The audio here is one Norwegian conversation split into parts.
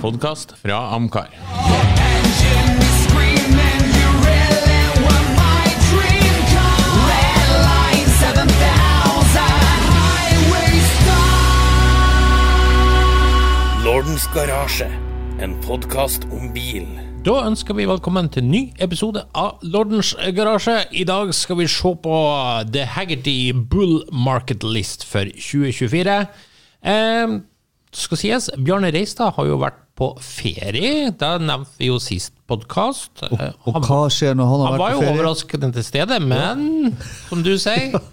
podkast fra Amcar. Engine is screaming, you really were my dream car. Red line 7000, highway star. Lordens garasje, en podkast om bil. Da ønsker vi velkommen til en ny episode av Lordens garasje. I dag skal vi se på The Haggerty Bull Market List for 2024. Eh, skal sies, Bjarne Reistad har jo vært på ferie. Da nevnte vi jo sist podkast. Og hva skjer når han har Han var vært jo på ferie? overraskende til stede, men som du sier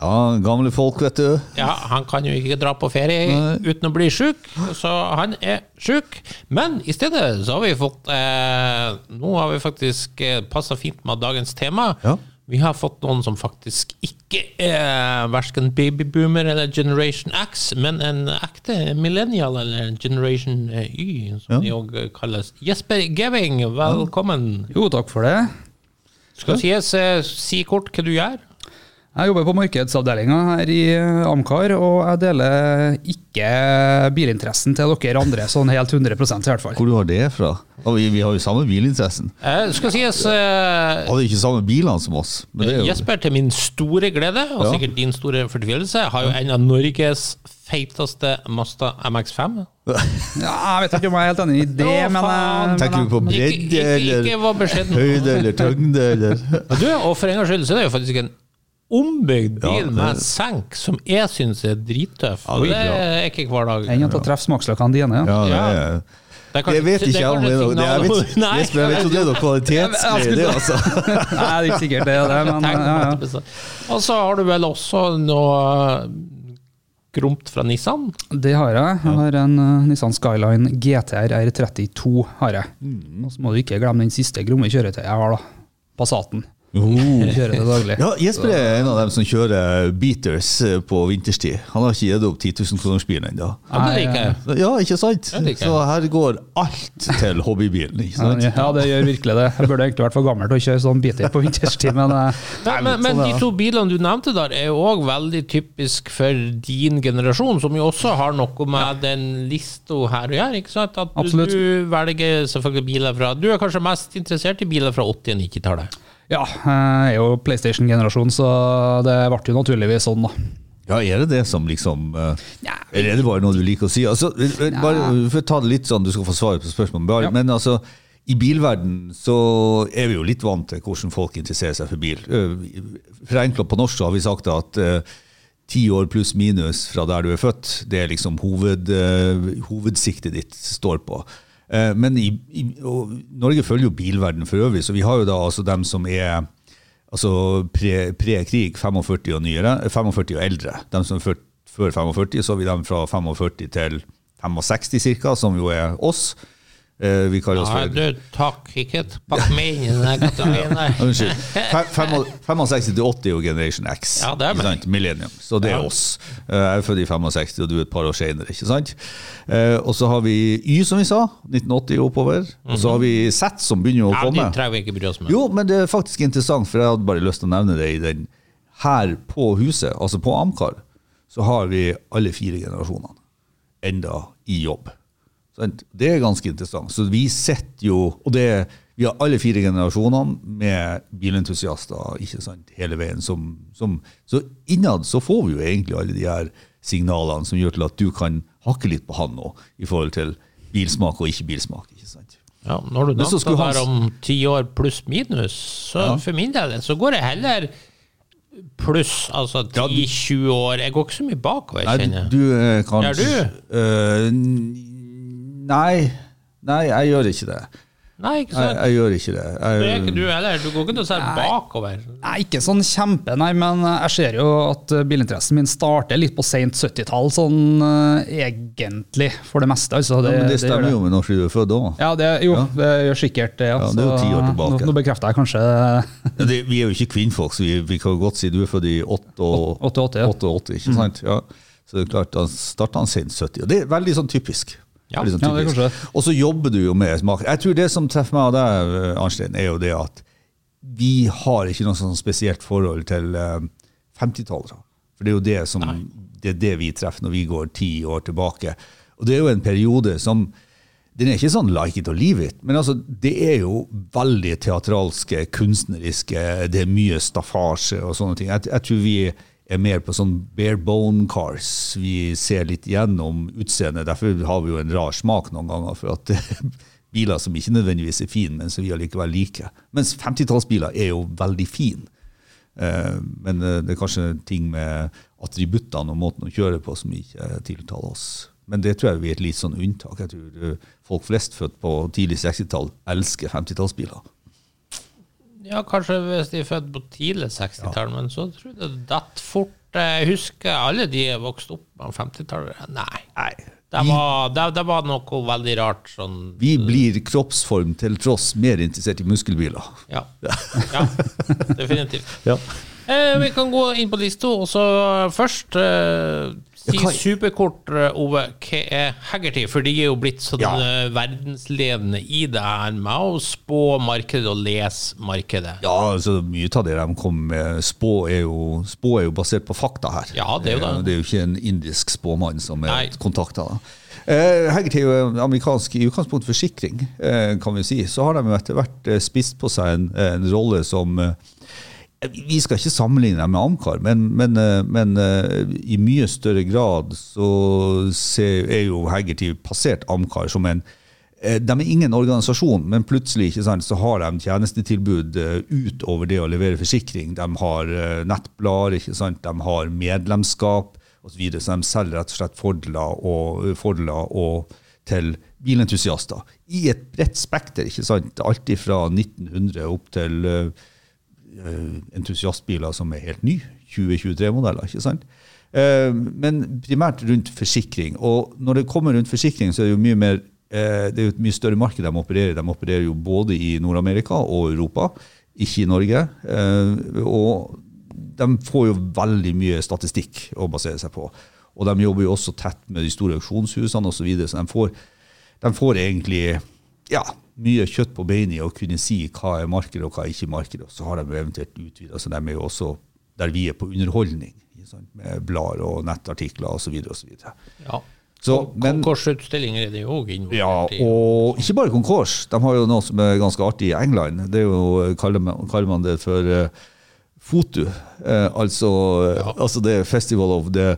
Ja, gamle folk, vet du. Ja, han kan jo ikke dra på ferie uten å bli sjuk, så han er sjuk. Men i stedet så har vi fått eh, Nå har vi faktisk eh, passa fint med dagens tema. Ja. Vi har fått noen som faktisk ikke er verken babyboomer eller Generation X, men en ekte millennial eller Generation Y, som de òg kalles. Jesper Geving, velkommen. Jo, takk for det. Skal sies, eh, si kort hva du gjør. Jeg jobber på markedsavdelinga her i eh, Amcar, og jeg deler ikke bilinteressen til dere andre sånn helt 100% i hvert fall. Hvor du har det fra? Vi, vi har jo samme bilinteressen. Eh, skal sies eh, Hadde ikke samme bilene som oss. Men det er jo, Jesper, til min store glede, og Ja. sikkert din store fortvilelse, har jo en av Norges feiteste Mazda MX5. Ja, jeg vet ikke om jeg er helt enig i det, ja, men, eh, Tenker men du på Ikke, bredde eller høyde eller tyngde eller Du, og for en gangs skyld så er det jo faktisk en ombygd bil Ja, det- med senk som jeg syns er drittøff. Ja, det det er ikke hver dag. En av treffsmaksløkene dine. Ja, det Ja. er Det er kanskje- Jeg vet ikke om det er noe- det jeg vet- Nei. om jeg vet jo det er noe kvalitetsgreier, det, altså. Nei, det er ikke sikkert det er det, men ja, ja. Og så har du vel også noe gromt fra Nissan? Det har jeg. Jeg har en eh, Nissan Skyline GTR R32. har jeg. Og så må du ikke glemme den siste gromme kjøretøyet jeg har, da. Passaten. Jeg kjører det daglig. Ja, Jesper er en av dem som kjører beaters eh, på vinterstid. Han har ikke gitt opp 10 000-kronersbilen ennå. Ja, ikke sant? Så her går alt til hobbybilen. ikke sant? Ja, det gjør virkelig det. Jeg burde egentlig vært for gammel til å kjøre sånn beater på vinterstid, men eh, Men, men, men sånn de to bilene du nevnte der, er jo òg veldig typisk for din generasjon, som jo også har noe med den lista her å gjøre. ikke sant? At du, du velger selvfølgelig biler fra Du er kanskje mest interessert i biler fra 80- og 90-tallet. Ja, jeg er jo PlayStation-generasjon, så det ble jo naturligvis sånn, da. Ja, er det det som liksom eh, Eller er det bare noe du liker å si? Altså, eh, bare For å ta det litt sånn, du skal få svar på spørsmålet. Ja. Men altså, i bilverden så er vi jo litt vant til hvordan folk interesserer seg for bil. Eh, Forenkla på norsk så har vi sagt at eh, ti år pluss minus fra der du er født, det er liksom hoved, eh, hovedsiktet ditt står på. Eh, Men i, i, Norge følger jo bilverden for øvrig, så vi har jo da altså dem som er altså pre- pre-krig, 45 og nyere, eh, 45 og eldre. De som er født før 45, så har vi dem fra 45 til 65 ca., som jo er oss. Eh, Vi kaller oss Ja, du, takk, ikke pakk meg inn i den kategorien Unnskyld. 65 til 80 er jo Generation X. Ja, det er meg. sant? Millennium. Så det er Ja. oss. Eh, Jeg er født i 65, og du er et par år senere. ikke sant? Eh, Og så har vi Y, som vi sa. 1980 og oppover. Og så har vi Z, som begynner å Ja, de komme. trenger vi ikke bry oss med. Jo, men det er faktisk interessant, for jeg hadde bare lyst til å nevne det i den her på huset, altså på Amcar, så har vi alle fire generasjonene enda i jobb. Det er ganske interessant. Så vi sitter jo Og det, vi har alle fire generasjonene med bilentusiaster ikke sant, hele veien. Som, som, så innad så får vi jo egentlig alle de her signalene som gjør til at du kan hakke litt på han nå, i forhold til bilsmak og ikke bilsmak. ikke sant? Ja, når du nevnte det der om ti år pluss minus, så Ja. for min del så går jeg heller pluss, altså 10-20 år. Jeg går ikke så mye bakover, kjenner jeg. du er kanskje Gjør du? n- nei. Nei, jeg gjør ikke det. Nei, ikke sant? jeg gjør ikke det. Det er ikke du heller. Du går ikke til å se bakover. Nei, ikke sånn kjempe, nei, men jeg ser jo at bilinteressen min starter litt på sent 70-tall, sånn eh, egentlig, for det meste. Altså, ja, men det stemmer det. jo med når du er født òg. Ja, det, jo, det gjør sikkert det. Ja, det er jo ti år tilbake. Nå, nå bekrefter jeg kanskje Vi er jo ikke kvinnfolk, så vi, vi kan godt si du er født i 88, 88, ja. ikke sant? Ja. Så det er klart, da starta han sent 70. Og det er veldig sånn typisk. Ja. Sånn Ja, det er kanskje det. Og så jobber du jo med smak. Jeg tror det som treffer meg av deg, Arnstein, er jo det at vi har ikke noe sånn spesielt forhold til eh, 50-tallere. For det er jo det som det er det vi treffer når vi går ti år tilbake. Og det er jo en periode som den er ikke sånn like it or leave it, men altså, det er jo veldig teatralske, kunstneriske, det er mye staffasje og sånne ting. Jeg, jeg tror vi er mer på sånn bare bone cars. Vi ser litt gjennom utseendet. Derfor har vi jo en rar smak noen ganger, for at er biler som ikke nødvendigvis er fine, men som vi allikevel liker. Mens 50-tallsbiler er jo veldig fine. Eh, Men eh, det er kanskje ting med attributtene og måten å kjøre på som ikke tiltaler oss. Men det tror jeg vi er et litt sånn unntak. Jeg tror eh, folk flest født på tidlig 60-tall elsker 50-tallsbiler. Ja, kanskje hvis de er født på tidlig 60-tall, men så tror jeg det detter fort. Jeg husker alle de er vokst opp på 50-tallet. Nei. Nei. Det var, det, det var noe veldig rart sånn Vi blir kroppsform til tross mer interessert i muskelbiler. Ja. ja definitivt. Ja. Eh, vi kan gå inn på disse to, og så først eh, si Ja, superkort, eh, Ove. Hva er Haggerty? For de er jo blitt sånn Ja. eh, verdensledende i det her med å spå markedet og lese markedet. Ja, altså Mye av det de kom med spå er, jo, spå er jo basert på fakta her. Ja, det er jo det. Eh, Det er jo ikke en indisk spåmann som er kontakta. Eh, Haggerty er jo amerikansk i utgangspunkt forsikring, eh, kan vi si. Så har de jo etter hvert spist på seg en, en rolle som eh, vi skal ikke sammenligne med Amcar, men, men, eh, men eh, i mye større grad så er jo Haggerty passert Amcar som en eh, De er ingen organisasjon, men plutselig sant, så har de tjenestetilbud utover det å levere forsikring. De har nettblader, de har medlemskap osv. Så, så de selger rett og slett fordeler og, fordeler og til bilentusiaster. I et bredt spekter. ikke sant? Alt fra 1900 opp til entusiastbiler som er helt nye. 2023-modeller, ikke sant? Eh, Men primært rundt forsikring. Og når det kommer rundt forsikring, så er det jo mye mer eh, det er jo et mye større marked de opererer i. De opererer jo både i Nord-Amerika og Europa, ikke i Norge. Eh, Og de får jo veldig mye statistikk å basere seg på. Og de jobber jo også tett med de store auksjonshusene osv., så, videre, så de får, de får egentlig ja, mye kjøtt på beinet i å kunne si hva er markedet og hva er ikke markedet. Og så har de eventuelt utvida, så de er jo også der vi er på underholdning. sant, Med blader og nettartikler osv. osv. Ja. Så, men, Konkursutstillinger er det jo òg involvert ja, i. og ikke bare konkurs. De har jo noe som er ganske artig i England. Det er jo, kaller man, kaller man det for uh, FOTU. Uh, altså, altså det er Festival of the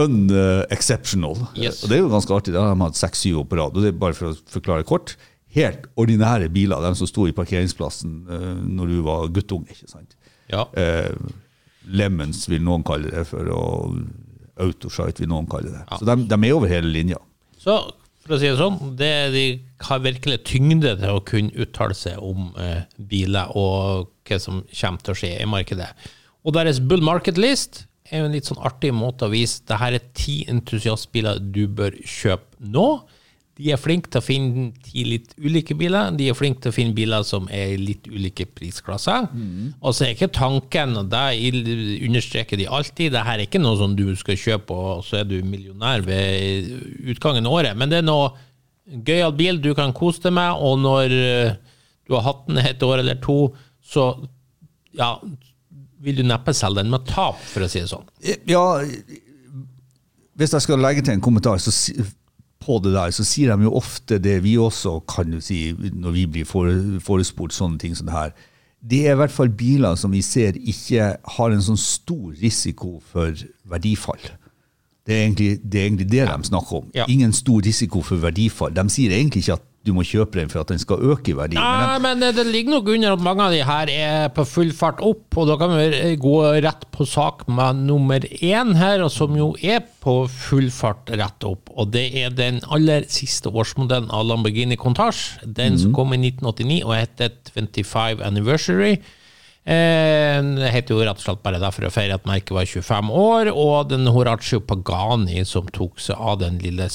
Unexceptional. Yes. Og det er jo ganske artig. de har de hatt seks-syv på rad. Og det er bare for å forklare kort. Helt ordinære biler, de som sto i parkeringsplassen uh, når du var guttunge. ikke sant? Ja. Uh, Lemons vil noen kalle det for, og Autoshite vil noen kalle det. Ja. Så de, de er over hele linja. Så for å si det sånn, det, de har virkelig tyngde til å kunne uttale seg om uh, biler og hva som kommer til å skje i markedet. Og deres bull market list er jo en litt sånn artig måte å vise det her er ti entusiastbiler du bør kjøpe nå. De er flinke til å finne ti litt ulike biler. De er flinke til å finne biler som er i litt ulike prisklasser. Og så er ikke tanken, og det understreker de alltid, det her er ikke noe som du skal kjøpe, og så er du millionær ved utgangen av året. Men det er noe gøyal bil du kan kose deg med, og når eh, du har hatt den et år eller to, så ja, vil du neppe selge den med tap, for å si det sånn. Ja, hvis jeg skal legge til en kommentar så, si- på det der, så sier de jo ofte det vi også kan jo si når vi blir forespurt sånne ting som det her. Det er i hvert fall biler som vi ser ikke har en sånn stor risiko for verdifall. Det er egentlig det, er egentlig det de snakker om. Ja. Ingen stor risiko for verdifall. De sier egentlig ikke at du må kjøpe den for at den skal øke i verdi. Nei, men det, det ligger nok under at mange av de her er på full fart opp, og da kan vi gå rett på sak med nummer én her, som jo er på full fart rett opp. Og det er den aller siste årsmodellen av Lamborghini Contage. Den som kom i 1989 og heter 25 Anniversary. Den Det heter jo rett og slett bare derfor å feire at merket var 25 år, og den Horacio Pagani som tok seg av den lille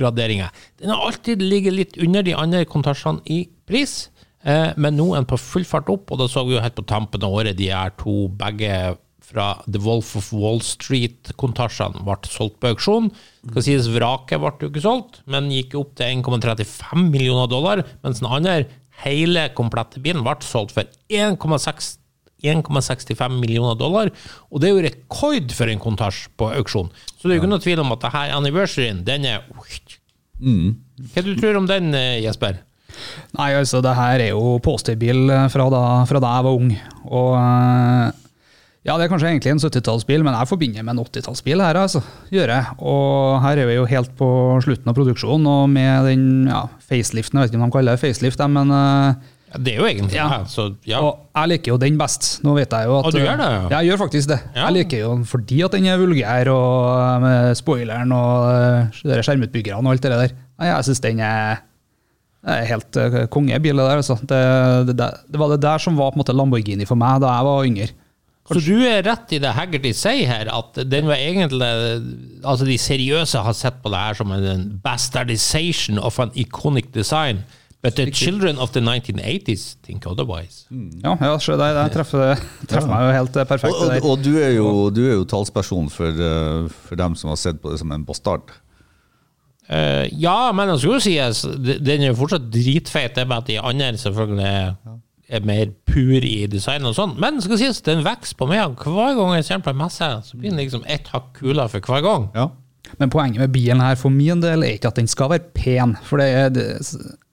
styling-oppgraderinga. Den har alltid ligget litt under de andre kontasjene i pris, eh, men nå er den på full fart opp, og da så vi jo helt på tampen av året de er to begge fra The Wolf of Wall Street-kontasjene ble solgt på auksjon. Skal sies vraket ble jo ikke solgt, men gikk opp til 1,35 millioner dollar, mens den andre hele komplette bilen ble solgt for 1,6 1,65 millioner dollar, og det er jo rekord for en kontasj på auksjon. Så det er jo ikke noe tvil om at denne anniversaryen, den er Hva du tror om den, eh, Jesper? Nei, altså, det her er jo posterbil fra da, fra da jeg var ung. Og eh, ja, det er kanskje egentlig en 70-tallsbil, men jeg forbinder med en 80-tallsbil her, altså. Gjør jeg. Og her er vi jo helt på slutten av produksjonen, og med den ja, faceliften, jeg vet ikke om de kaller det facelift, men eh, Ja, det er jo egentlig Ja. det. Så ja. Og jeg liker jo den best. Nå vet jeg jo at Og du gjør det, ja? Jeg gjør faktisk det. Ja. Jeg liker jo den fordi at den er vulgær, og eh, med spoileren og eh, skjermutbyggerne og alt det der. Jeg syns den er, er helt uh, kongebil, det der. Altså. Det, det, det, det var det der som var på en måte Lamborghini for meg da jeg var yngre. Så du er rett i det Haggerty sier her, at den var egentlig Altså, de seriøse har sett på det her som en bastardization of an iconic design. But the children of the 1980s think otherwise. Ja, ja så det, det treffer, treffer meg jo helt eh, perfekt. Og, og, og du, er jo, du er jo talsperson for, eh, for dem som har sett på det som en bastard. Uh, ja, men det skal jo sies, den er jo fortsatt dritfeit, det med at de andre selvfølgelig er, er mer pur i design og sånn. Men skal sies, den vokser på meg. Hver gang jeg ser på en messe, så blir den liksom ett hakk kulere for hver gang. Ja. Men poenget med bilen her for min del er ikke at den skal være pen. For, det, er- det,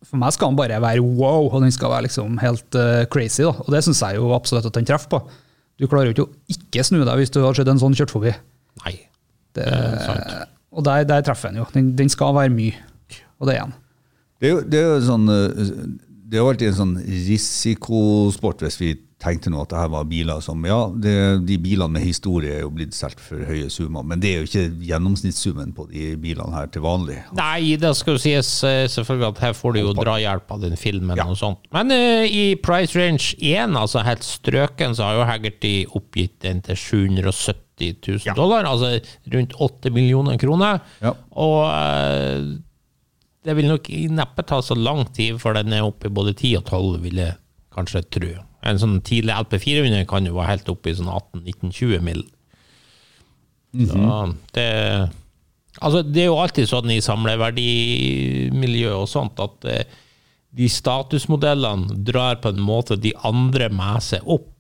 for meg skal den bare være wow, og den skal være liksom helt uh, crazy. Da. Og det syns jeg jo absolutt at den treffer på. Du klarer jo ikke å ikke snu deg hvis du har sett en sånn kjørt forbi. Nei. Det, Det er sant. og der, der treffer den jo. Den, den skal være mye. Og det er den. Det er jo, det er jo sånn eh, Det er alltid en sånn risikosport hvis vi tenkte nå at det her var biler som Ja, det, de bilene med historie er jo blitt solgt for høye summer, men det er jo ikke gjennomsnittssummen på de bilene her til vanlig. Nei, det skal jo sies eh, selvfølgelig at her får du jo drahjelp av den filmen Ja. og sånt. Men uh, i price range 1, altså helt strøken, så har jo Haggerty oppgitt den til 770 000 dollar, altså rundt 8 millioner kroner. Ja. Og uh, det vil nok neppe ta så lang tid før den er oppe i både 10 og 12, vil jeg kanskje tro. En sånn tidlig LP400 kan jo være helt oppe i sånn 18-19-20 mill. -hmm. det Altså, det er jo alltid sånn i samleverdimiljøet og sånt at eh, de statusmodellene drar på en måte de andre med seg opp.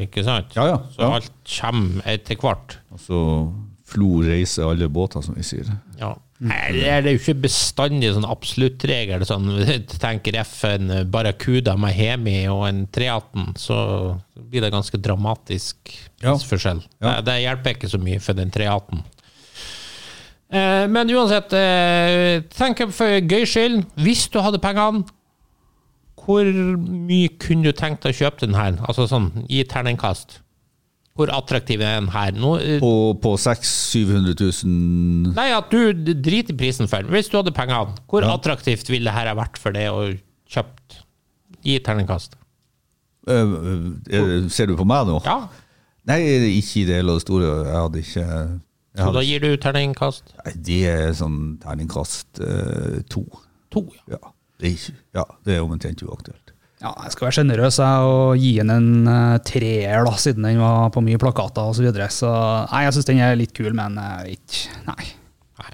Ikke sant? Ja, ja, Så alt kommer etter hvert. Altså Flo reiser alle båter, som vi sier. Ja. Her er jo ikke bestandig sånn absoluttregel. Sånn, tenker FN en Barracuda med Hemi og en 318, så blir det ganske dramatisk prisforskjell. Ja. Det, det hjelper ikke så mye for den 318. Eh, men uansett, eh, tenk for gøy skyld, hvis du hadde pengene, hvor mye kunne du tenkt deg å kjøpe den her? Altså sånn, gi terningkast. Hvor attraktiv er den her? Nå, eh, På, på 600 000-700 000 Nei, at du driter i prisen for den. Hvis du hadde pengene, hvor attraktivt ville det her ha vært for deg å kjøpt? Gi terningkast. Eh, eh, Ser du på meg nå? Ja, Nei, ikke i det hele og store. Jeg hadde ikke jeg så hadde, da gir du terningkast Nei, Det er sånn terningkast uh, to. to. ja. Ja, det er, ikke, ja, det er omtrent uaktuelt. Ja, jeg skal være sjenerøs jeg, og gi den en eh, treer, da, siden den var på mye plakater osv. Så, videre. så nei, jeg syns den er litt kul, men eh, ikke Nei. Nei,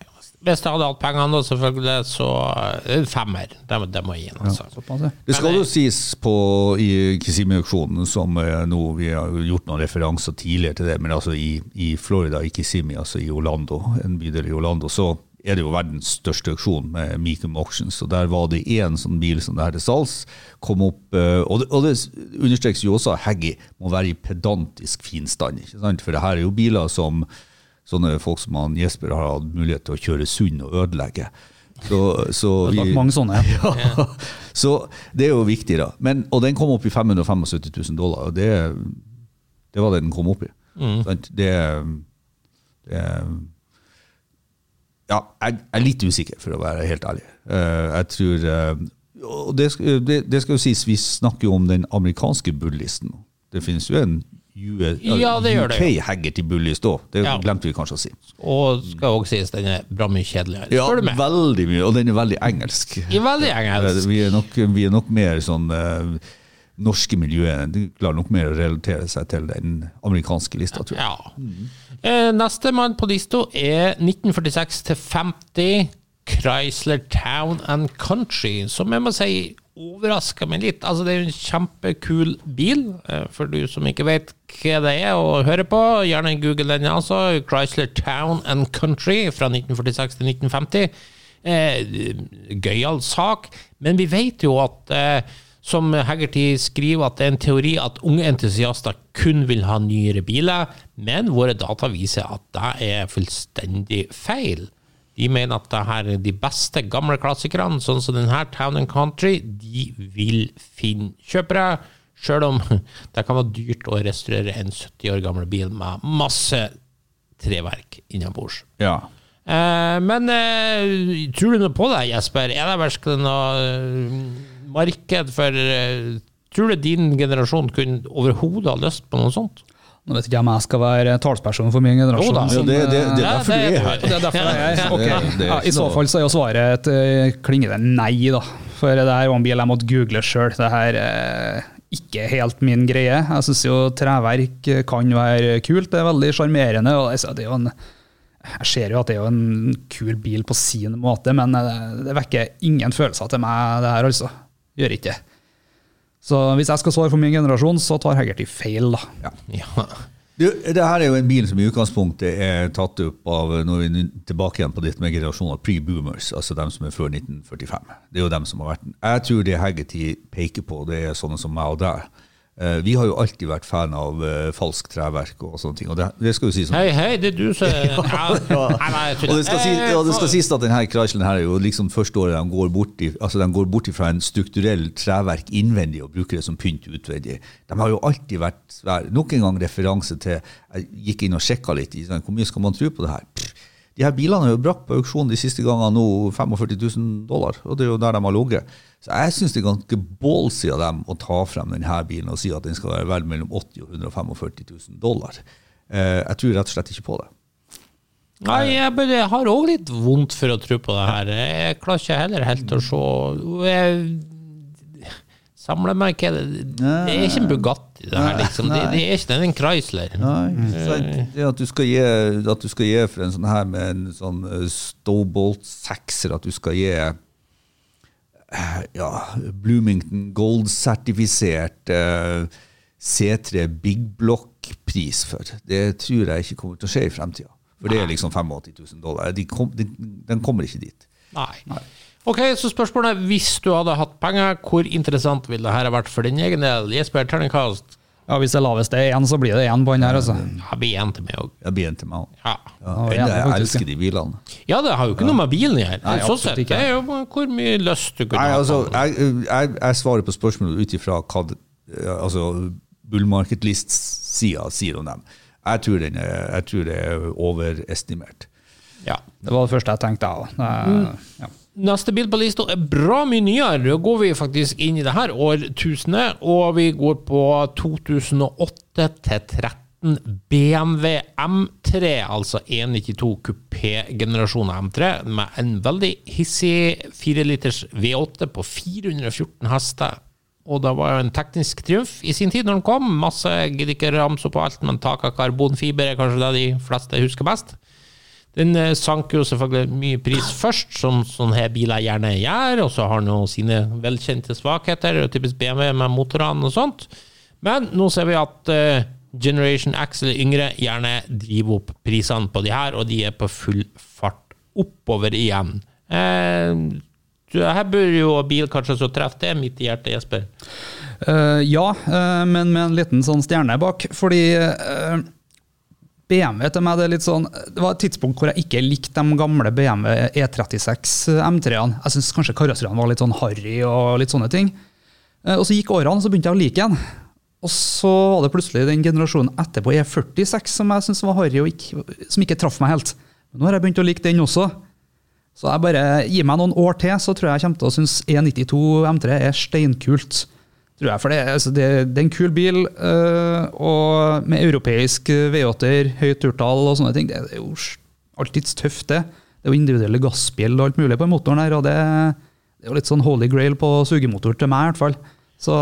Hvis jeg hadde hatt pengene, selvfølgelig, så eh, en femmer. Det, må- det må jeg gi den. Altså. Såpass, ja. Det skal jo sies på i Kissimmee-auksjonen, som nå vi har gjort noen referanser tidligere til det, men altså i, i Florida, i Kissimmee, altså i Orlando, en bydel i Orlando, så er det jo verdens største auksjon med Meekum Auctions, og der var det én sånn bil som det her til salgs, kom opp, eh, og det, og det understrekes jo også at Haggy må være i pedantisk fin stand, ikke sant? For det her er jo biler som sånne folk som han Jesper har hatt mulighet til å kjøre sund og ødelegge. Så, så Det er vi- mange sånne. Ja. ja. Så det er jo viktig, da. Men, og den kom opp i 575 000 dollar, og det, det var det den kom opp i. Sant? Det, det Ja, jeg er litt usikker, for å være helt ærlig. Eh, Jeg tror eh, Og det, det, det skal jo sies, vi snakker jo om den amerikanske bullisten. Det finnes jo en Ja, det gjør det jo. UK Haggerty bullist òg. Det Ja. glemte vi kanskje å si. Og skal også sies, den er bra mye kjedeligere. Ja, veldig mye, og den er veldig engelsk. I veldig engelsk. Vi er nok, vi er nok mer sånn eh, norske miljøet. Klarer nok mer å relatere seg til den amerikanske lista, tror jeg. Ja. Eh, Nestemann på lista er 1946 til 50 Chrysler Town and Country, som jeg må si overrasker meg litt. Altså, det er en kjempekul bil, eh, for du som ikke vet hva det er å høre på. Gjerne google den, altså. Chrysler Town and Country fra 1946 til 1950. eh, gøyal sak. Men vi vet jo at, eh, som Haggerty skriver, at det er en teori at unge entusiaster kun vil ha nyere biler, men våre data viser at det er fullstendig feil. De mener at det her er de beste gamle klassikerne, sånn som denne Town and Country, de vil finne kjøpere, sjøl om det kan være dyrt å restaurere en 70 år gammel bil med masse treverk innabords. Ja. Eh, men eh, tror du noe på det, Jesper? Er det virkelig noe eh, marked for eh, Tror du din generasjon kunne overhodet ha lyst på noe sånt? Nå vet ikke jeg om jeg skal være talsperson for min generasjon. Jo da. Ja, det, det, det er derfor det du er er her. Det er derfor jeg er her. Er ja, I så fall så er jo svaret et eh, klingende nei, da. For det her var en bil jeg måtte google sjøl. Det her er ikke helt min greie. Jeg syns jo treverk kan være kult, det er veldig sjarmerende. og altså, det jo en jeg ser jo at det er jo en kul bil på sin måte, men eh, det vekker ingen følelser til meg, det her, altså. Gjør ikke det. Så hvis jeg skal svare for min generasjon, så tar Haggerty feil, da. Ja. Du, det her er jo en bil som i utgangspunktet er tatt opp av når vi er tilbake igjen på dette med generasjoner pre-boomers, altså dem som er før 1945. Det er jo dem som har vært den. Jeg tror det Haggerty peker på, det er sånne som meg og deg. Eh, Vi har jo alltid vært fan av uh, falsk treverk og sånne ting. Og det, det skal jo sies Hei, hei, det er du som ja. Og det skal, si, Eh, og det skal sies at denne Chrysler her er jo liksom første året de går bort, i, altså de går bort fra en strukturell treverk innvendig og bruker det som pynt utvendig. De har jo alltid vært. Nok en gang referanse til Jeg gikk inn og sjekka litt. sånn, Hvor mye skal man tro på det her? De her bilene har jo brakt på auksjon de siste gangene nå 45 000 dollar, og det er jo der de har ligget. Så jeg syns det er ganske ballsy av dem å ta frem denne bilen og si at den skal være verdt mellom 80 og 145 000 dollar. Eh, Jeg tror rett og slett ikke på det. Nei, jeg har òg litt vondt for å tro på det her. Jeg klarer ikke heller helt å se samler meg ikke Det er ikke en Bugatti, det her, liksom. Det, det er ikke det er en Chrysler. Nei, sant. det at du, skal gi, at du skal gi for en sånn her med en sånn Stobolt Stowbolt 6-er, at du skal gi eh, ja, Bloomington Gold-sertifisert eh, C3 Big Block-pris for. Det tror jeg ikke kommer til å skje i fremtida. For det er liksom 85 000 dollar. De kom, de, den kommer ikke dit. Nei. Nei. Ok, så spørsmålet er, hvis du hadde hatt penger, hvor interessant ville det her ha vært for din egen del? Jesper, terningkast. Ja, Hvis det laveste er én, så blir det én på den her, altså. Jeg blir en til meg òg. Jeg blir en til meg òg. Ja. Ja, Ja, jeg, jeg elsker de bilene. ja, det har jo ikke noe med bilen å gjøre. Sånn sett, ikke. det er jo hvor mye lyst du kunne Nei, altså, jeg, jeg, jeg svarer på spørsmålet ut ifra hva altså, Bull Market List-sida sier om dem. Jeg tror, den er, jeg tror det er overestimert. Ja. Det var det første jeg tenkte, jeg òg. Ja. Neste bil på lista er bra mye nyere. Da går vi faktisk inn i det her årtusenet, og vi går på 2008 til 13 BMW M3, altså 192 kupé-generasjon M3, med en veldig hissig 4 liters V8 på 414 hester. Og det var jo en teknisk triumf i sin tid når den kom. Masse gidder ikke ramse opp alt, men tak av karbonfiber er kanskje det de fleste husker best. Den eh, sank jo selvfølgelig mye pris først, som sånne her biler gjerne gjør, og så har den jo sine velkjente svakheter, typisk BMW med motorene og sånt. Men nå ser vi at eh, Generation X eller yngre gjerne driver opp prisene på de her, og de er på full fart oppover igjen. Eh, her bør jo bil kanskje så treffe det midt i hjertet, Jesper. Uh, ja, uh, men med en liten sånn stjerne bak. Fordi BMW til meg det er litt sånn Det var et tidspunkt hvor jeg ikke likte de gamle BMW E36 M3-ene. Jeg syns kanskje karosseriene var litt sånn harry og litt sånne ting. Eh, og så gikk årene, og så begynte jeg å like den. Og så var det plutselig den generasjonen etterpå, E46, som jeg syntes var harry og ikke, som ikke traff meg helt. Men nå har jeg begynt å like den også. Så jeg bare Gi meg noen år til, så tror jeg jeg kommer til å synes E92 M3 er steinkult. Tror jeg, for det, altså det, det er en kul bil, øh, og med europeisk V8-er, høyt turtall og sånne ting. Det er jo alltids tøft, det. Det er jo individuelle gassbil og alt mulig på motoren her, og det, det er jo litt sånn holy grail på sugemotor til meg, i hvert fall. Så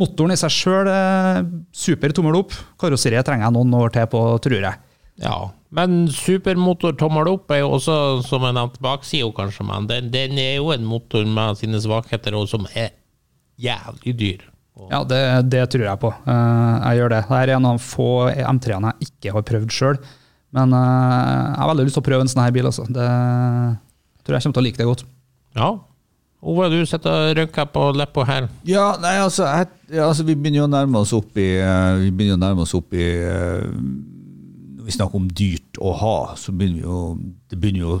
motoren i seg sjøl er super tommel opp. Karosseriet trenger jeg noen år til på, tror jeg. Ja, men supermotor tommel opp er jo også, som jeg nevnte, baksida kanskje, men den, den er jo en motor med sine svakheter, og som er jævlig dyr. Og- Ja, det, det tror jeg på. Eh, jeg gjør det. Dette er en av få M3-ene jeg ikke har prøvd sjøl. Men eh, jeg har veldig lyst til å prøve en sånn her bil. Altså. Det Tror jeg kommer til å like det godt. Ja. Ove, du sitter og rynker på leppa her. Ja, nei, altså, jeg, altså Vi begynner jo å nærme oss opp i eh, Vi begynner å nærme oss opp i Når vi snakker om dyrt å ha, så begynner vi jo Det begynner jo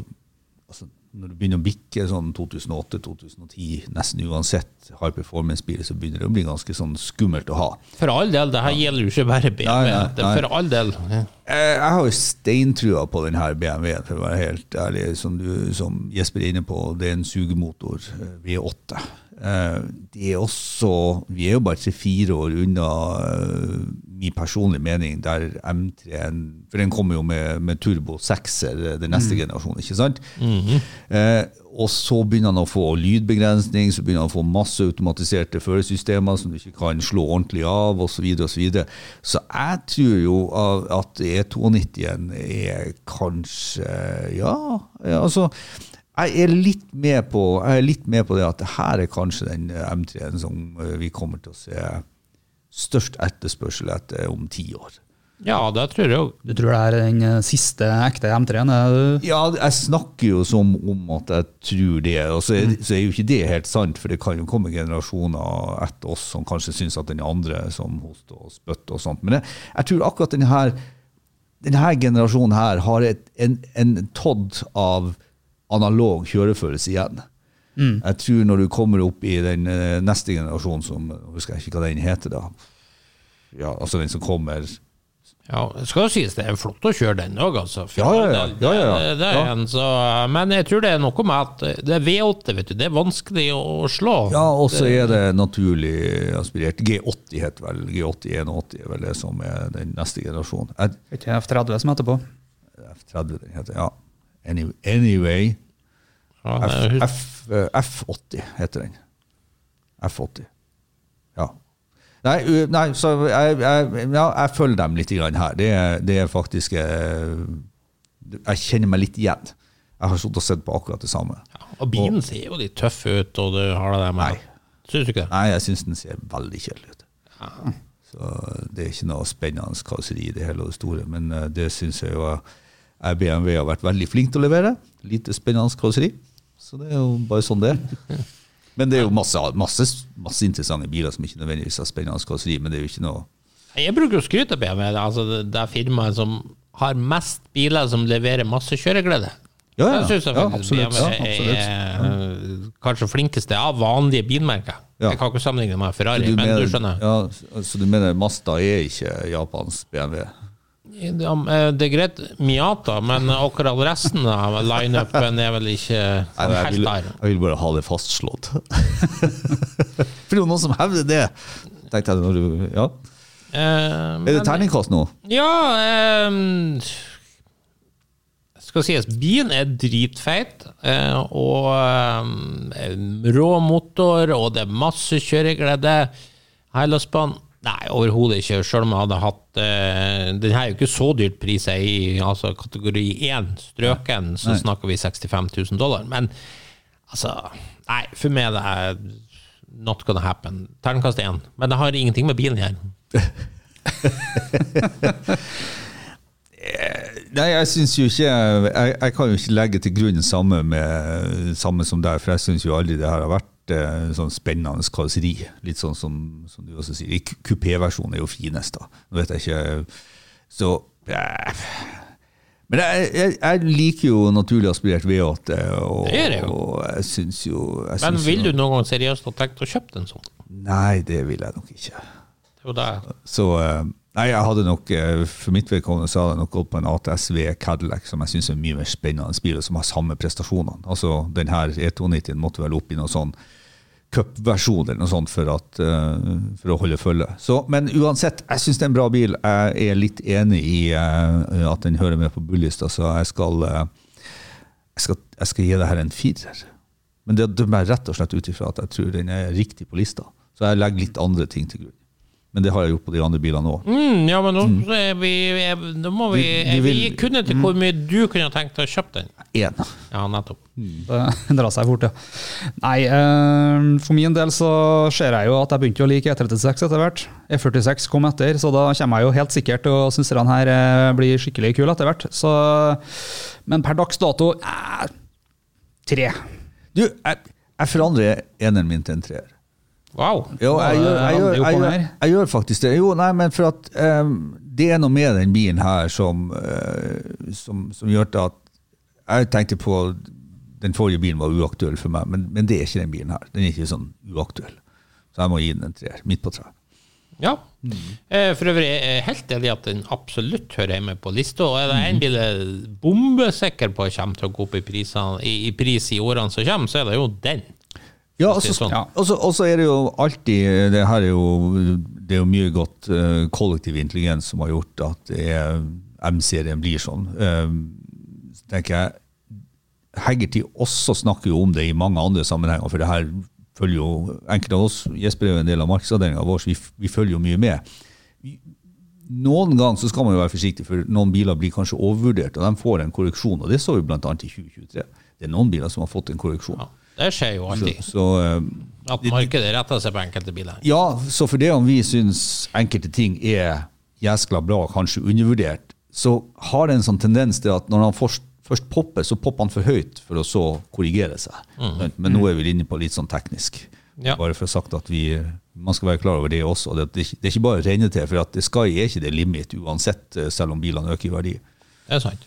Når du begynner å bikke sånn 2008-2010, nesten uansett high performance-bil, så begynner det å bli ganske sånn skummelt å ha. For all del, det her gjelder jo ikke bare BMW. Nei, nei, nei. For all del. Eh, Jeg har jo steintrua på denne BMW-en, for å være helt ærlig. Som, du, som Jesper er inne på, det er en sugemotor eh, V8. Eh, Det er også Vi er jo bare tre-fire år unna eh, min personlige mening, der M3-en For den kommer jo med, med turbo 6-er, eh, den neste generasjonen, ikke sant? eh, og så begynner han å få lydbegrensning, så begynner han å få masse automatiserte førersystemer som du ikke kan slå ordentlig av, osv. Så, videre, og så, videre. så jeg tror jo at E92-en er kanskje Ja, altså jeg er litt med på, jeg er litt med på det at det her er kanskje den M3-en som eh, vi kommer til å se størst etterspørsel etter om ti år. Ja, det tror jeg òg. Du tror det er den eh, siste ekte M3-en? er? Ja, jeg snakker jo som om at jeg tror det, og så er, så er jo ikke det helt sant, for det kan jo komme generasjoner etter oss som kanskje syns at den andre som hoster og spytt og sånt. Men jeg, jeg tror akkurat denne, her, denne generasjonen her har et, en, en todd av analog kjørefølelse igjen. Jeg tror når du kommer opp i den eh, neste generasjonen, som husker jeg ikke hva den heter da, ja, altså den som kommer Ja, det skal jo sies det er flott å kjøre den òg, altså. Ja, ja, ja. Ja, ja, ja. Det, det er Ja. en, så, men jeg tror det er noe med at det er V8, vet du. Det er vanskelig å slå. Ja, og så er det naturlig aspirert. G80 heter vel G80 180 er vel det som er den neste generasjonen. Er ikke F30 som heter på? F30 den heter, ja. Anyway. Anyway. Ja, F, F, eh, F80 heter den. F80. Ja. Nei, nei så jeg, jeg, ja, jeg følger dem litt grann her. Det, det er faktisk eh, Jeg kjenner meg litt igjen. Jeg har sittet og sett på akkurat det samme. Og bilen ser jo litt tøff ut, og du har det der med Nei. Syns du ikke det? Nei, jeg syns den ser veldig kjedelig ut. Så Det er ikke noe spennende karosseri i det hele og det store, men eh, det syns jeg jo eh, BMW har vært veldig flink til å levere. Lite spennende karosseri. Så det er jo bare sånn det er. Men det er jo masse, masse, masse interessante biler som ikke nødvendigvis har spennende karosseri, men det er jo ikke noe Jeg bruker å skryte av BMW. Altså det, er firmaet som har mest biler som leverer masse kjøreglede. Ja, ja, Jeg synes jeg ja, absolutt, BMW ja, er eh, kanskje flinkeste av vanlige bilmerker. Ja. Jeg kan ikke sammenligne med Ferrari, du men mener, du skjønner. Ja, så du mener Mazda er ikke Japans BMW? Eh, Det er greit Miata, men akkurat resten av lineupen er vel ikke Nei, jeg, vil, der. jeg vil bare ha det fastslått. For det er jo noen som hevder det. Tenkte jeg når du, ja. Eh, Er det men- terningkast nå? Ja um, Skal sies, bilen er dritfeit, eh, og um, rå motor, og det er masse kjøreglede. Helårsbanen Nei, overhodet ikke. Selv om jeg hadde hatt eh, Den her er jo ikke så dyrt pris i altså, kategori 1, strøken, så Nei. snakker vi 65 000 dollar. Men altså Nei, for meg er det not gonna happen. Terningkast 1. Men det har ingenting med bilen her. Nei, jeg syns jo ikke jeg, jeg kan jo ikke legge til grunn samme, med, samme som deg, for jeg syns jo aldri det her har vært eh, sånn spennende karosseri. Litt sånn som, som du også sier. Kupéversjonen er jo finest, da. Nå vet jeg ikke Så eh. Men jeg, jeg, jeg liker jo naturlig aspirert V8, og, Det gjør jeg jo. og jeg syns jo jeg Men vil jo, du noen gang seriøst ha tenkt å kjøpe en sånn? Nei, det vil jeg nok ikke. Det er jo det. Så eh, Nei, jeg hadde nok, eh, for mitt vedkommende så hadde jeg nok gått på en ATSV Cadillac, som jeg syns er mye mer spennende bil, og som har samme prestasjonene. Altså, den her E290 måtte vel opp i noe sånn cupversjon eller noe sånt for, at, eh, for å holde følge. Så, men uansett, jeg syns det er en bra bil. Jeg er litt enig i eh, at den hører med på bullista, så jeg skal, eh, jeg skal, jeg skal gi det her en firer. Men det dømmer jeg rett og slett ut ifra at jeg tror den er riktig på lista. Så jeg legger litt andre ting til grunn. Men det har jeg gjort på de andre bilene òg. Mm, ja, men nå, så er vi, er, nå må vi, Vi- de vil, vi kunne til hvor mye du kunne tenkt deg å kjøpe den. Én. Ja, nettopp. Det drar seg fort, ja. Nei, eh, for min del så ser jeg jo at jeg begynte å like E36 etter hvert. E46 kom etter, så da kommer jeg jo helt sikkert til å synes den her eh, blir skikkelig kul etter hvert. Så, men per dags dato eh, tre. Du, jeg, jeg forandrer eneren min til en treer. Wow. Jo, jeg gjør, jeg, gjør, jeg, gjør, jeg gjør faktisk det. Jo, nei, men for at um, det er noe med den bilen her som, uh, som, som gjør at Jeg tenkte på Den forrige bilen var uaktuell for meg, men, men det er ikke den bilen her. Den er ikke sånn uaktuell. Så jeg må gi den en treer. Midt på treet. Ja. Mm. For øvrig er jeg helt enig at den absolutt hører hjemme på lista. Og er det en bil jeg er bombesikker på kommer til å gå opp i, prisene, i, i pris i årene som kommer, så er det jo den. Ja, og sånn. ja. og så- og så er det jo alltid Det her er jo, det er jo mye godt uh, kollektiv intelligens som har gjort at er- M-serien blir sånn. Uh, så tenker jeg Haggerty også snakker jo om det i mange andre sammenhenger, for det her følger jo Enkelte av oss, Jesper er jo en del av markedsavdelinga vår, så vi, vi følger jo mye med. Noen ganger så skal man jo være forsiktig, for noen biler blir kanskje overvurdert, og de får en korreksjon. og Det så vi bl.a. i 2023. Det er noen biler som har fått en korreksjon. Ja. Det skjer jo Så, alltid. så eh, At markedet retter seg på enkelte biler. ja, så for det om vi syns enkelte ting er jæskla bra, kanskje undervurdert, så har det en sånn tendens til at når han først, først popper, så popper han for høyt for å så korrigere seg. Men nå er vi inne på litt sånn teknisk. Ja. Bare for å ha sagt at vi, man skal være klar over det også. Det, det, det er ikke bare å renne til, for det Sky er ikke det limit uansett, eh, selv om bilene øker i verdi. Det er sant.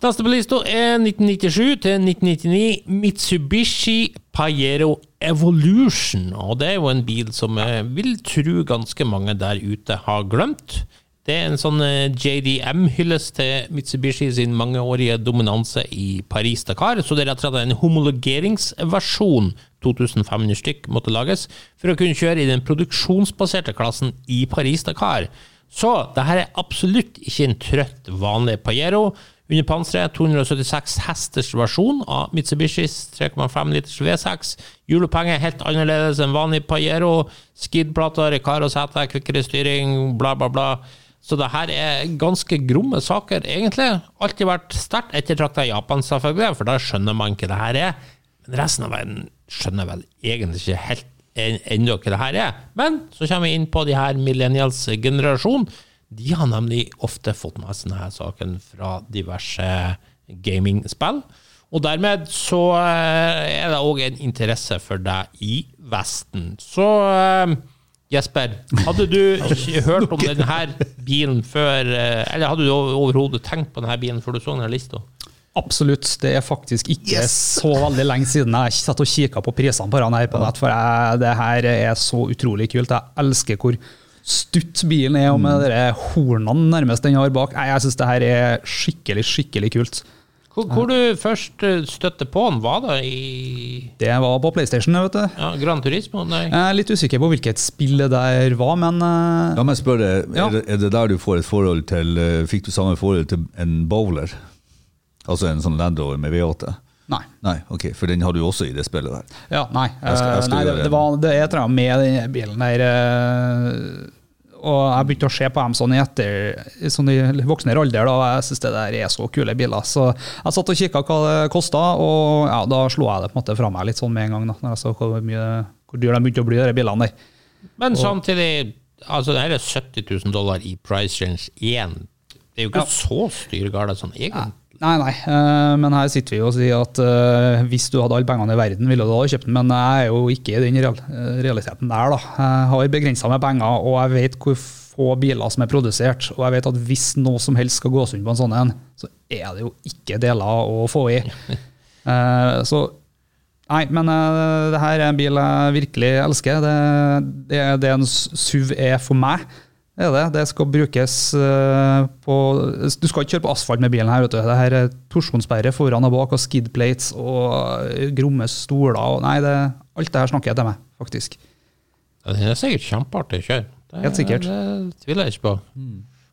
Neste på lista er 1997 til 1999 Mitsubishi Pajero Evolution. Og det er jo en bil som jeg vil tro ganske mange der ute har glemt. Det er en sånn eh, JDM-hyllest til Mitsubishi sin mangeårige dominanse i Paris-Dakar. Så det er rett og slett en homologeringsversjon, 2500 stykk, måtte lages for å kunne kjøre i den produksjonsbaserte klassen i Paris-Dakar. Så det her er absolutt ikke en trøtt, vanlig Pajero. Under panseret 276 hesters versjon av Mitsubishis 3,5 liters V6. Hjuloppheng er helt annerledes enn vanlig Pajero. Skidplater, Recaro-sete, kvikkere styring, bla, bla, bla. Så det her er ganske gromme saker, egentlig. Alltid vært sterkt ettertrakta i Japan, selvfølgelig, for da skjønner man ikke det her er. Men resten av verden skjønner vel egentlig ikke helt en- dere her er. Men så kommer vi inn på de her millennials-generasjonen. De har nemlig ofte fått med seg denne saken fra diverse gamingspill. Og dermed så eh, er det òg en interesse for deg i Vesten. Så eh, Jesper, hadde du hørt om denne bilen før eh, Eller hadde du overhodet tenkt på denne bilen før du så denne lista? Absolutt. Det er faktisk ikke så veldig lenge siden jeg satt og kikka på prisene på den her på nett, for jeg, det her er så utrolig kult. Jeg elsker hvor stutt bilen er, og med de hornene nærmest den har bak. Jeg, Jeg syns det her er skikkelig, skikkelig kult. Hvor, hvor du først eh, støtte på den, var det i Det var på PlayStation, vet du. ja, Gran Turismo? Nei. Jeg er litt usikker på hvilket spill det der var, men La meg spørre, Ja. er, det, er det der du får et forhold til eh, Fikk du samme forhold til en bowler? Altså en sånn Land Rover med V8? nei. Nei, ok, for den har du også i det spillet der. Ja, nei. Jeg skal- jeg skal Eh, nei det, gjøre det var det er et eller med den bilen der eh, Og jeg begynte å se på dem sånn i etter sånn i voksnere alder, da, og jeg syns det der er så kule biler. Så jeg satt og kikka hva det kosta, og ja, da slo jeg det på en måte fra meg litt sånn med en gang. da, når jeg så hvor, mye, hvor dyr de begynte å bli, de bilene der. Men samtidig, altså det her er 70 000 dollar i price range 1. Det er jo ikke Ja. så styrgale sånn egentlig. Nei, nei, eh, men her sitter vi og sier at eh, hvis du hadde alle pengene i verden, ville du ha kjøpt den, men jeg er jo ikke i den eh, realiteten der. da. Jeg har begrensa med penger, og jeg vet hvor få biler som er produsert. Og jeg vet at hvis noe som helst skal gås rundt på en sånn en, så er det jo ikke deler å få i. Så Nei, men det her er en bil jeg virkelig elsker. Det, det er det en SUV er for meg. Det er det. Det skal brukes eh, på Du skal ikke kjøre på asfalt med bilen her. vet du. Det her er torsjonssperre foran og bak, og skidplates og eh, gromme stoler. Og nei, det, alt det her snakker jeg til meg, faktisk. Ja, Den er sikkert kjempeartig å kjøre. Det, Helt sikkert. Det tviler jeg ikke på.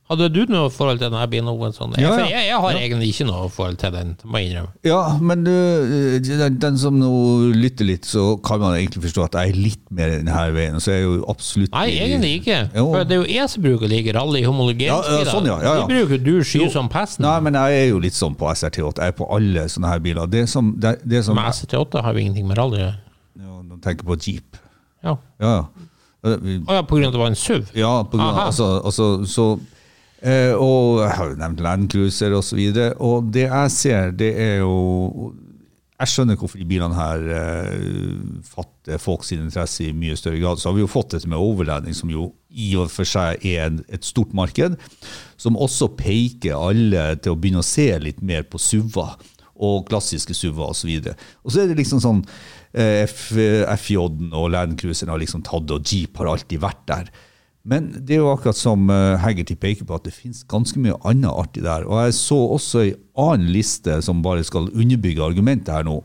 Hadde du noe forhold til denne bilen? Sånn? Ja, ja. jeg, jeg har egentlig ikke noe forhold til den, må jeg innrømme. Ja, men uh, den, den som nå lytter litt, så kan man egentlig forstå at jeg er litt mer denne veien. Så jeg er jo absolutt Nei, egentlig ikke. Jo. For det er jo jeg som bruker like rally homologeringsbiler. Ja, ja, sånn, ja, ja, ja. De bruker du sky som pesten. Nei, men jeg er jo litt sånn på SRT8. Jeg er på alle sånne her biler. Det som, det, det som Men SRT8 har jo ingenting med rally å gjøre. ja, Nå tenker på Jeep. Ja. Ja, ja. Vi- Å ja, på grunn av at det var en SUV? Ja, på grunn av, altså, altså, så eh, Og jeg har jo nevnt Land Cruiser og så. Og det jeg ser, det er jo jeg skjønner hvorfor de bilene her eh, fatter folks interesse i mye større grad. Så har vi jo fått dette med overledning, som jo i og for seg er en, et stort marked, som også peker alle til å begynne å se litt mer på SUV-er og klassiske SUV-er osv. Og, og så er det liksom sånn eh, FJ-en og Land Cruiseren har liksom tatt, det, og Jeep har alltid vært der. Men det er jo akkurat som Haggerty peker på, at det finnes ganske mye annet artig der. Og jeg så også ei annen liste som bare skal underbygge argumentet her nå.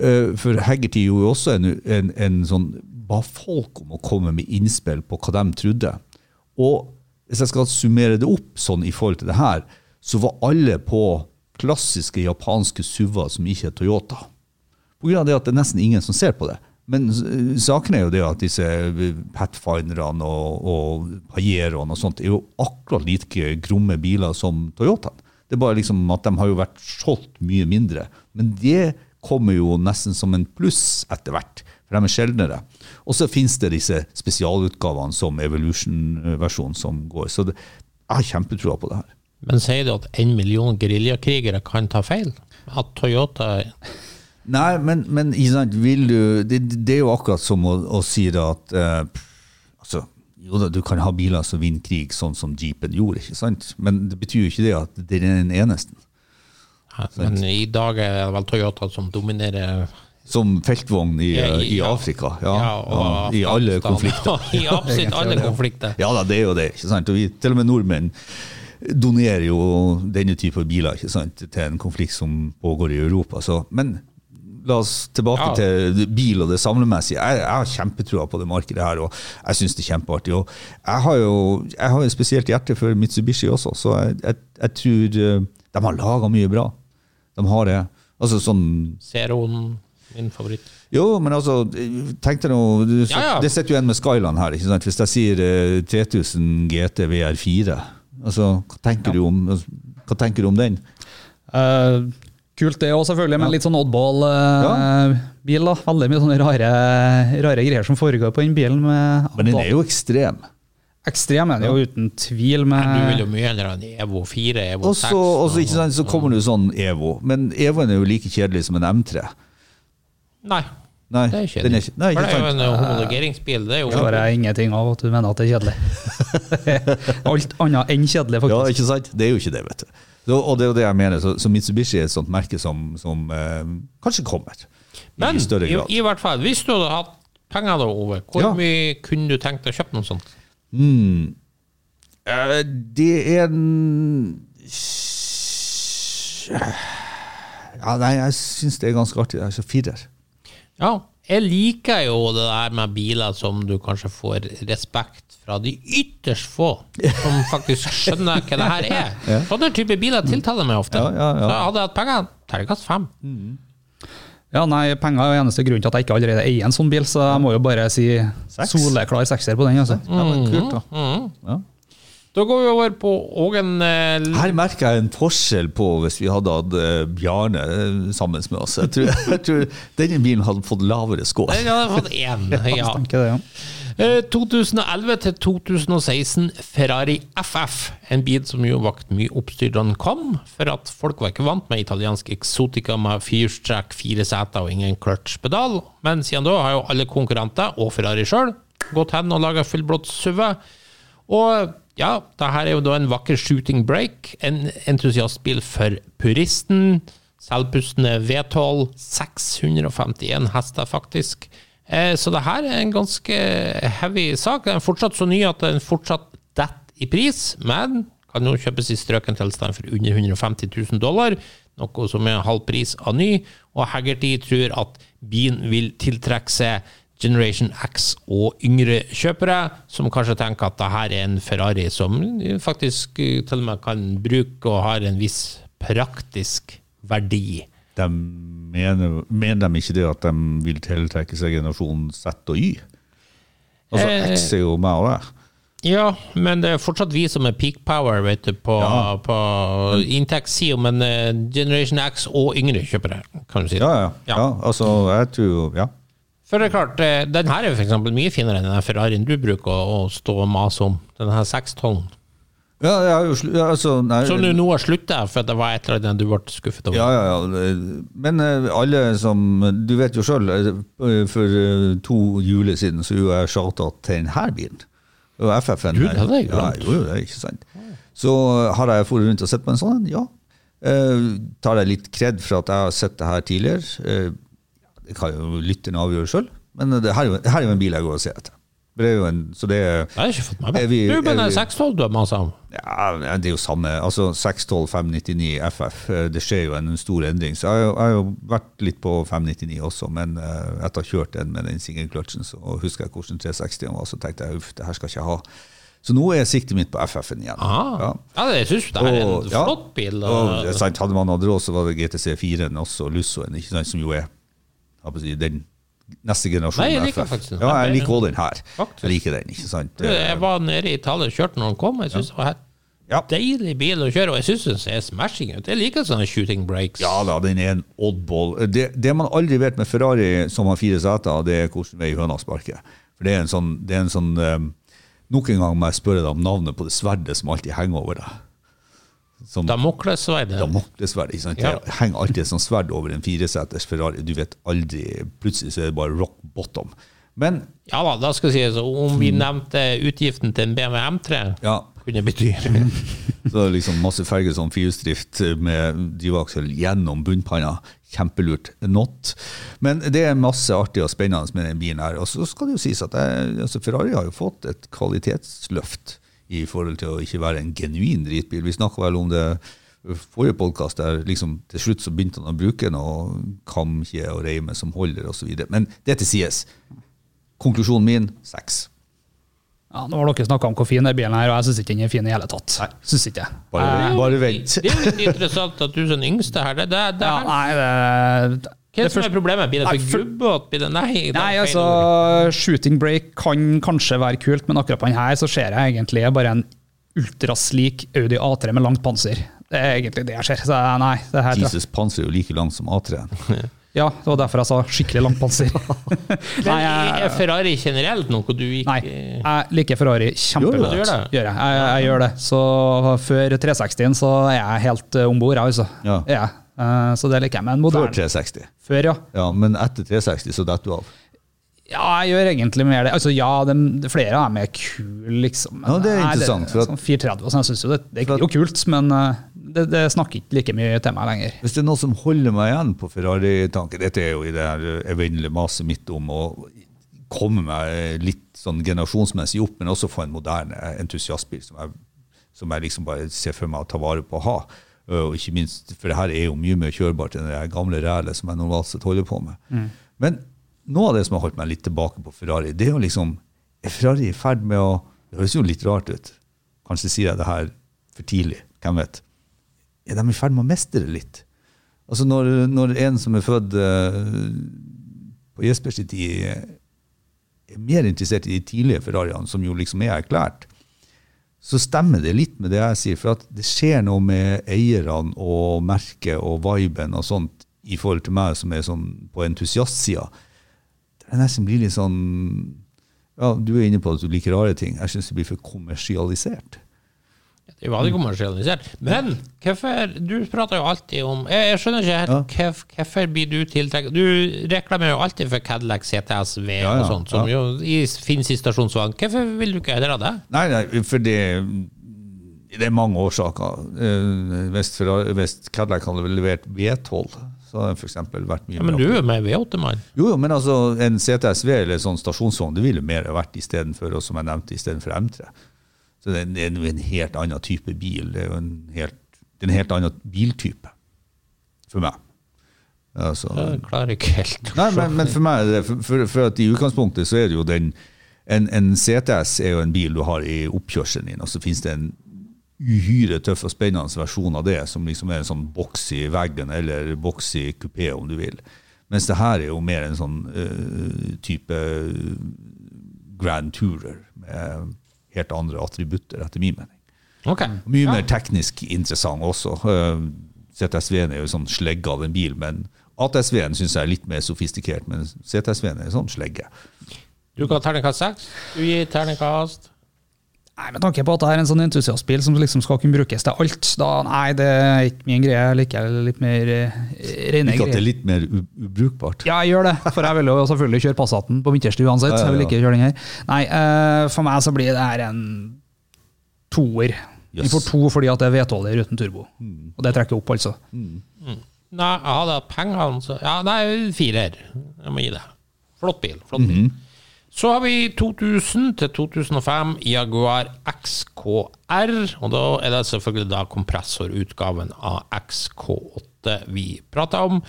Eh, for Haggerty gjorde jo også en, en, en sånn ba folk om å komme med innspill på hva de trodde. Og hvis jeg skal summere det opp sånn i forhold til det her, så var alle på klassiske japanske SUV-er som ikke er Toyota. På grunn av det at det er nesten ingen som ser på det. Men eh, saken er jo det at disse Pathfinderne og, og Pajeroene og sånt er jo akkurat like gromme biler som Toyotaen. Det er bare liksom at de har jo vært solgt mye mindre. Men det kommer jo nesten som en pluss etter hvert, for de er sjeldnere. Og så finnes det disse spesialutgavene som Evolution-versjonen som går. Så det, jeg har kjempetroa på det her. Men sier du at en million geriljakrigere kan ta feil? At Toyota Nei, men, men vil du, det, det er jo akkurat som å, å si det at eh, altså, jo da, Du kan ha biler som vinner krig, sånn som jeepen gjorde, ikke sant? men det betyr jo ikke det at det er den eneste. Men i dag er det vel Toyota som dominerer Som feltvogn i, Ja, i, i- Afrika. Ja, Ja, ja, og I alle konflikter. I absolutt alle konflikter. Ja da, det er jo det. ikke sant? Og vi, til og med nordmenn donerer jo denne type biler ikke sant? til en konflikt som pågår i Europa. Så, men la oss tilbake Ja. til bil og det samlemessige. Jeg, jeg har kjempetroa på det markedet her, og jeg syns det er kjempeartig. Og jeg har jo jeg har et spesielt hjerte for Mitsubishi også, så jeg, jeg, jeg tror eh, de har laga mye bra. De har det. Altså sånn Zeroen, min favoritt. jo, men altså, tenk deg nå du, Ja, ja. Det sitter jo en med Skyland her. ikke sant? Hvis jeg sier eh, 3000 GT VR4, altså, hva tenker, du om, hva tenker du om den? Eh, kult det òg, selvfølgelig, men litt sånn oddball-bil. da. Veldig mye sånne rare, rare greier som foregår på den bilen. Med Men den er jo ekstrem. Ekstrem er den jo uten tvil. Du vil jo mye heller ha en Evo 4, Evo også, 6. og så, ikke sant, så kommer det jo sånn Evo. Men Evoen er jo like kjedelig som en M3. Nei, Nei, det er kjedelig. det. er nei, For det er jo en eh, homologeringsbil. Det er jo Klarer jeg ingenting av at du mener at det er kjedelig. Alt annet enn kjedelig, faktisk. Ja, ikke sant? Det er jo ikke det, vet du. Så, og det er jo det jeg mener. Så, så Mitsubishi er et sånt merke som, som eh, kanskje kommer. Men I i, i hvert fall, hvis du hadde hatt penger da, Ove, hvor Ja. mye kunne du tenkt deg å kjøpe noe sånt? Eh, det er en Ja, nei, jeg syns det er ganske artig. Jeg er så firer. Ja, jeg liker jo det der med biler som du kanskje får respekt fra de ytterst få, som faktisk skjønner hva det her er. Sånne type biler tiltaler meg ofte. Ja, ja, ja. Så hadde jeg hatt penger, terningkast fem. Ja, nei, Penger er jo eneste grunn til at jeg ikke allerede eier en sånn bil, så jeg må jo bare si Seks? soleklar sekser på den. altså. Ja, men kult, da. Ja. Da går vi over på og en... l- Her merker jeg en forskjell på hvis vi hadde hatt eh, Bjarne eh, sammen med oss. Jeg tror, jeg tror denne bilen hadde fått lavere score. Den hadde fått én. Ja. Det, ja. Eh, 2011 til 2016 Ferrari FF. En bil som jo vakte mye oppstyr da den kom, for at folk var ikke vant med italiensk eksotika med firestrekk, fire seter og ingen clutch-pedal. Men siden da har jo alle konkurrenter, og Ferrari sjøl, gått hen og laga fullblått SUV. Og ja, det her er jo da en vakker shooting break. En entusiastbil for puristen. Selvpustende V12. 651 hester, faktisk. Eh, Så det her er en ganske heavy sak. Den er fortsatt så ny at den fortsatt detter i pris, men kan nå kjøpes i strøken tilstand for under 150 000 dollar, noe som er halv pris av ny. Og Haggerty tror at bilen vil tiltrekke seg Generation X og yngre kjøpere, som kanskje tenker at det her er en Ferrari som faktisk eh, til og med kan bruke og har en viss praktisk verdi. De mener, mener de ikke det at de vil tiltrekke seg generasjonen Z og Y? Altså, Eh, X er jo meg og deg. Ja, men det er fortsatt vi som er peak power vet du, på, Ja. på inntektssida, men eh, Generation X og yngre kjøpere, kan du si. Ja, ja. Ja. ja. Altså, jeg tror Ja. For det er klart, eh, den her er jo for mye finere enn den Ferrarien du bruker å, stå og mase om. Den her 612. Ja, ja, altså, nei, Så du nå har slutta for det var et eller annet du ble skuffet over? Ja, ja, ja. Men eh, alle som Du vet jo sjøl, for eh, to juler siden så gjorde jeg shout-out til denne bilen. Og FF-en Gud, det hadde jeg glemt. Ja, jo, det, ikke sant. Så har jeg dratt rundt og sett på en sånn? Ja. Eh, tar jeg litt kred for at jeg har sett det her tidligere? Eh, det kan jo lytterne avgjøre sjøl, men det her, er her er jo en bil jeg går og ser etter. Det er jo en, så det er, jeg har ikke fått med meg. vi- Ruben er det vi- er 612 du har masa om. ja, det er jo samme. Altså 612, 599 FF. eh, Det skjer jo en stor endring. Så jeg har jo- vært litt på 599 også, men eh, etter å ha kjørt den med den singelkløtsjen, så husker jeg hvordan 360 var, så tenkte jeg uff, det her skal jeg ikke ha. Så nå er siktet mitt på FF-en igjen. Ja. Ja, det- jeg syns det er en flott bil. Og, Og, er hadde man hatt råd, så var det GTC 4-en også, Lussoen, som jo er si, den neste generasjonen Nei, jeg liker FF. faktisk den. Ja, jeg liker også den her. Faktisk. Jeg liker den, ikke sant. jeg var nede i Italia og kjørte når den kom. Jeg syns det var helt Ja. deilig bil å kjøre, og jeg syns den ser smashing ut. Jeg liker sånne shooting breaks. Ja da, den er en oddball. Det, det man aldri vet med Ferrari som har fire seter, det er hvordan vei høna sparker. For det er en sånn, det er en sånn um, Nok en gang må jeg spørre deg om navnet på det sverdet som alltid henger over deg. Som mokler Damoklesverd. ikke sant? Ja. Det henger alltid et sånt sverd over en fireseters Ferrari. Du vet aldri Plutselig så er det bare rock bottom. Men Ja da, da skal jeg si så om vi nevnte utgiften til en BMW M3, ja, kunne bety Så det er liksom masse ferger som firehjulsdrift med drivaksel gjennom bunnpanna. Kjempelurt. Not. Men det er masse artig og spennende med den bilen her. Og så skal det jo sies at jeg, altså Ferrari har jo fått et kvalitetsløft i forhold til å ikke være en genuin dritbil. Vi snakka vel om det forrige podkast, der liksom til slutt så begynte han å bruke noe kamkje og reime som holder osv. Men det til sies. Konklusjonen min seks. Ja, nå har dere snakka om hvor fin den bilen er, og jeg syns ikke den er fin i hele tatt. Nei. Synes ikke. Bare, Eh, bare vent. Det er jo litt interessant at du som den yngste her det, det, det, ja, her- nei, det, Hva er det som første- er problemet? Blir det for for- gubbete? Blir det Nei, Nei, altså, shooting break kan kanskje være kult, men akkurat på den her så ser jeg egentlig bare en ultraslik Audi A3 med langt panser. Det er egentlig det jeg ser. Så nei, det her Jesus Panser er jo like langt som A3-en. Ja, det var derfor jeg sa skikkelig langt panser. nei, jeg, er Ferrari generelt noe du ikke nei, jeg liker Ferrari kjempegodt. Gjør det. Gjør jeg. Jeg, jeg gjør det. Så før 360-en så er jeg helt uh, om bord, jeg, altså. Ja. Ja. Eh, så det liker jeg. Men Før moderne 360. Før, ja. Ja, men etter 360 så detter du av. Ja, jeg gjør egentlig mer det. Altså, ja, de, flere av dem er kule, liksom. Ja, det er interessant, for det, sånn 430 og sånn, jeg synes jo det, det er jo kult, men eh, det, det snakker ikke like mye til meg lenger. Hvis det er noe som holder meg igjen på Ferrari-tanken Dette er jo i det her evinnelige maset mitt om å komme meg litt sånn generasjonsmessig opp, men også få en moderne entusiastbil som jeg, som jeg liksom bare ser for meg å ta vare på å ha. Og ikke minst, For det her er jo mye mer kjørbart enn det gamle rælet som jeg normalt sett holder på med. Men noe av det som har holdt meg litt tilbake på Ferrari, det er jo liksom Er Ferrari i ferd med å Det høres jo litt rart ut. Kanskje sier jeg det her for tidlig. Hvem vet? er de i ferd med å mestre det litt. Altså når, når en som er født uh, på Jespers tid, eh, er mer interessert i de tidlige Ferrariene, som jo liksom er erklært, så stemmer det litt med det jeg sier. For at det skjer noe med eierne og merket og viben og sånt i forhold til meg som er sånn på entusiastsida. Det er nesten blir litt sånn Ja, du er inne på at du liker rare ting. Jeg syns det blir for kommersialisert. Det er jo kommersialisert. Men hvorfor Du prater jo alltid om Jeg, jeg skjønner ikke helt ja. hvorfor blir du tiltrukket Du reklamerer jo alltid for Cadillac CTS V Ja, ja, og sånt, som jo i- finnes i stasjonsvogn. Hvorfor vil du ikke heller ha det? Nei, nei, for det, det er mange årsaker. Eh, Hvis, hvis Cadillac hadde levert V12, så hadde for eksempel vært mye Ja, men du er jo med V8-mann. Jo, jo, men altså en CTSV eller sånn stasjonsvogn, det ville mer ha vært istedenfor, som jeg nevnte, istedenfor M3. Så det er, det er jo en helt annen type bil. Det er jo en helt, en helt annen biltype for meg. Altså, Jeg klarer ikke helt Nei, men, men for meg for, for, for at i utgangspunktet så er det jo den en, en CTS er jo en bil du har i oppkjørselen din, og så finnes det en uhyre tøff og spennende versjon av det, som liksom er en sånn boks i veggen, eller boks i kupé, om du vil. Mens det her er jo mer en sånn uh, type Grand Tourer, med helt andre attributter, etter min mening. Okay. Mye Ja. mer teknisk interessant også. ZSV-en er jo sånn slegge av en bil, men ATSV-en syns jeg er litt mer sofistikert, men ZSV-en er sånn slegge. Du ga terningkast seks. Du gir terningkast Nei, Med tanke på at det er en sånn entusiastbil som liksom skal kunne brukes til alt, da nei, det er ikke min greie. Jeg liker litt mer eh, rene Ikke at det er litt mer ubrukbart. Ja, jeg gjør det, for jeg vil jo selvfølgelig kjøre Passaten på vinterstid uansett. Ja, ja, Jeg vil ikke kjøre den her. Nei, eh, for meg så blir det her en toer. Vi Yes. får to fordi at det er V12-er uten turbo. Og det trekker opp, altså. Nei, jeg hadde hatt pengene, så Ja, nei, firer. Jeg må gi det. Flott bil. Flott bil. Så har vi 2000 til 2005 Jaguar XKR, og da er det selvfølgelig da kompressorutgaven av XK8 vi prater om.